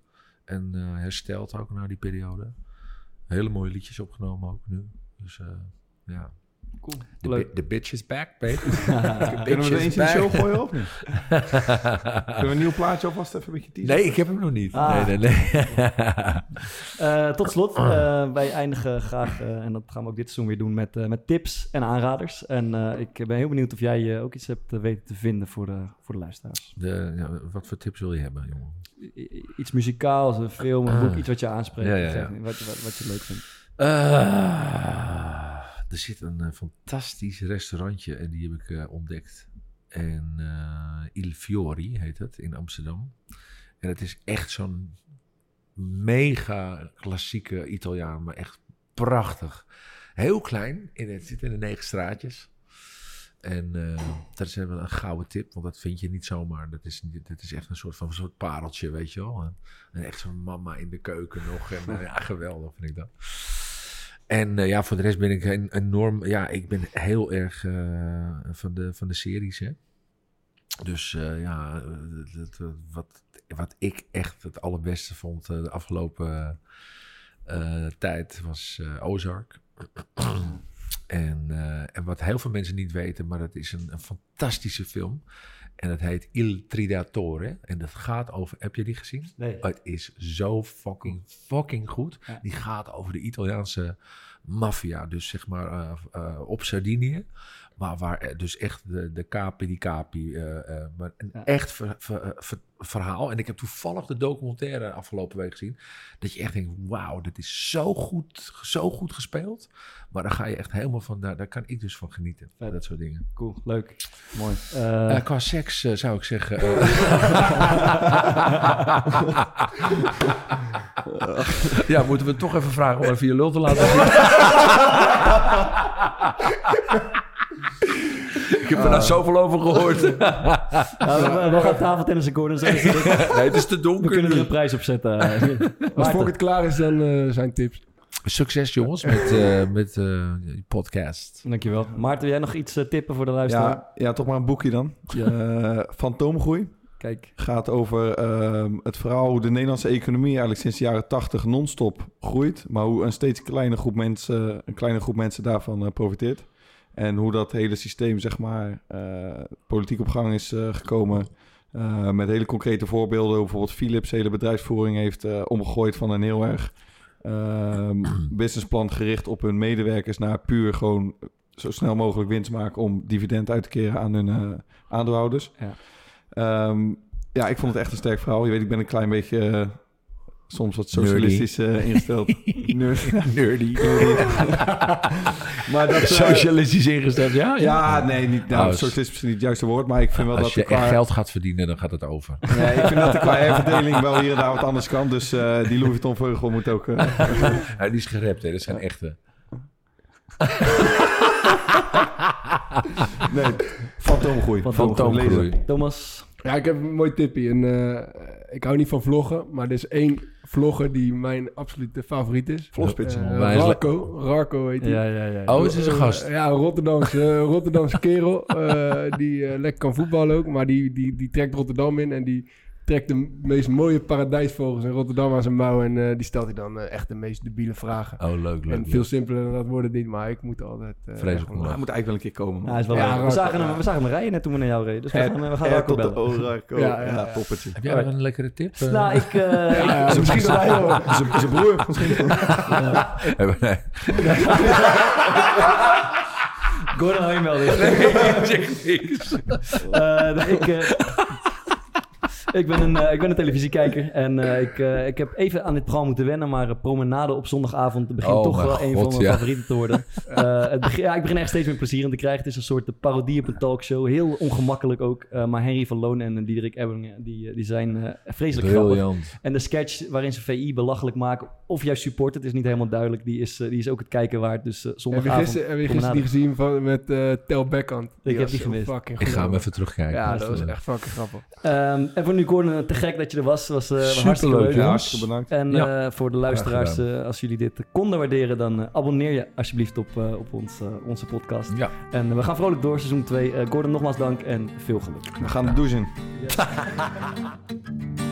En uh, hersteld ook na die periode. Hele mooie liedjes opgenomen ook nu. Dus uh, ja. Cool. De, Leuk. bi- de bitch is back, baby. Kunnen we er eens in de show gooien of niet? Kunnen we een nieuw plaatje alvast even een beetje teasen? Nee, ik heb hem nog niet. Ah. Nee, nee, nee. Eh, tot slot, eh, wij eindigen graag, eh, en dat gaan we ook dit seizoen weer doen, met, eh, met tips en aanraders. En eh, ik ben heel benieuwd of jij ook iets hebt weten te vinden voor de, voor de luisteraars. De, ja, wat voor tips wil je hebben, jongen? I- iets muzikaals, een film, een Ah. boek, iets wat je aanspreekt. Ja, ja, ja. Zeg, Wat, wat, wat je leuk vindt. Eh, er zit een eh, fantastisch restaurantje en die heb ik eh, ontdekt. En eh, Il Fiori heet het in Amsterdam. En het is echt zo'n mega klassieke Italiaan, maar echt prachtig. Heel klein, in het zit in de negen straatjes. En eh, dat is een gouden tip, want dat vind je niet zomaar. Dat is, dat is echt een soort van een soort pareltje, weet je wel. En, echt zo'n mama in de keuken nog. En eh, ja, geweldig vind ik dat. En eh, ja, voor de rest ben ik een, enorm... Ja, ik ben heel erg eh, van, de, van de series, hè. Dus eh, ja, dat- wat, wat ik echt het allerbeste vond de afgelopen tijd was Ozark. en, en wat heel veel mensen niet weten, maar dat is een, een fantastische film. En dat heet Il Tridatore. En dat gaat over... Heb je die gezien? Nee. Het is zo fucking, fucking goed. Ja. Die gaat over de Italiaanse maffia. Dus zeg maar eh, eh, op Sardinië. Maar waar eh, dus echt de, de capi di capi. eh, eh, maar een Ja. echt ver- ver- ver- verhaal. En ik heb toevallig de documentaire afgelopen week gezien. Dat je echt denkt, wauw, dit is zo goed, zo goed gespeeld. Maar daar ga je echt helemaal van, daar, daar kan ik dus van genieten. Dat soort dingen. Cool, leuk, mooi. Qua seks zou ik zeggen. ja, moeten we toch even vragen om even je lul te laten zien. ik heb er nou zoveel over gehoord. we, we gaan tafeltennis akkoorden. Dus nee, het is te we donker. kunnen er een prijs op zetten. Als. Volkert klaar is, dan eh, zijn tips. Succes jongens met, eh, met eh, je podcast. Dankjewel. Maarten, wil jij nog iets tippen voor de luisteraar? Ja, ja, toch maar een boekje dan. Eh Fantoomgroei. Kijk, gaat over ehm, het verhaal hoe de Nederlandse economie eigenlijk sinds de jaren 80 non-stop groeit. Maar hoe een steeds kleine groep mensen, een kleine groep mensen daarvan eh, profiteert. En hoe dat hele systeem, zeg maar, eh, politiek op gang is eh, gekomen. Eh, met hele concrete voorbeelden. Bijvoorbeeld Philips hele bedrijfsvoering heeft omgegooid van een heel erg ehm, businessplan gericht op hun medewerkers naar puur gewoon zo snel mogelijk winst maken om dividend uit te keren aan hun aandeelhouders. Ja. Ehm, ja, ik vond het echt een sterk verhaal. Je weet, ik ben een klein beetje soms wat socialistisch eh, ingesteld. Nerd. Nerdy. maar dat, eh, Socialistisch ingesteld, ja? ja, nee, niet, nou, Oh, socialistisch is misschien niet het juiste woord, maar ik vind wel Als dat je er qua, echt geld gaat verdienen, dan gaat het over. nee, ik vind dat er qua herverdeling wel hier en daar wat anders kan. Dus eh, die Louis Vuitton Vleugel moet ook... eh, Ja, die is gerept, hè. Dat zijn echte. nee, fantoomgroei. Fantoomgroei. Thomas. Ja, ik heb een mooi tipje. En, eh, ik hou niet van vloggen, maar er is één vlogger die mijn absolute favoriet is. Vlogspitsen. Eh, is le- Rarco. Rarco heet hij. Ja, ja, ja. Oh, het is een gast. Ja, een Rotterdamse, Rotterdamse kerel. eh, die eh, lekker kan voetballen ook. Maar die, die, die trekt Rotterdam in. En die trekt de meest mooie paradijsvogels in Rotterdam aan zijn mouw. En eh, die stelt hij dan eh, echt de meest debiele vragen. Oh, leuk, leuk. en veel simpeler dan dat wordt het niet. Maar ik moet altijd... eh, Vreselijk Hij moet eigenlijk wel een keer komen. Ja, is wel Ja, we, zagen hem, we zagen hem rijden net toen we naar jou reden. Dus we gaan, we gaan de bellen. Orarco. Ja, Ja, ja, ja. toppertje. Heb jij nog een lekkere tip? Nou, ik... eh, Ja, ik- misschien Zijn broer misschien. nee. Gordon melden. zeg niks. Eh, ik, eh, ik, ben een, eh, ik ben een televisiekijker en eh, ik, eh, ik heb even aan dit programma moeten wennen, maar Promenade op zondagavond begint Oh, toch wel een van mijn ja. favorieten te worden. Eh, het begin, ja, ik begin echt steeds meer plezier in te krijgen. Het is een soort parodie op een talkshow, heel ongemakkelijk ook. Eh, maar Henry van Loon en Diederik Ebbing, die, die zijn eh, vreselijk grappig. En de sketch waarin ze VI belachelijk maken, of juist support, het is niet helemaal duidelijk. Die is, die is ook het kijken waard. Dus eh, Heb je zondagavond. gisteren, heb je gisteren die gezien van, met eh Tel Beckhand? Ik heb die gemist. Ik ga hem even terugkijken. Ja, Dat was echt fucking grappig. Ehm, en voor nu, Gordon, te gek dat je er was. was eh, hartstikke leuk. ja. Hartstikke bedankt. En Ja. eh, voor de luisteraars, eh, als jullie dit eh, konden waarderen, dan eh, abonneer je alsjeblieft op, eh, op ons, eh, onze podcast. Ja. En eh, we gaan vrolijk door, seizoen 2. Gordon, nogmaals dank en veel geluk. We gaan de douche in.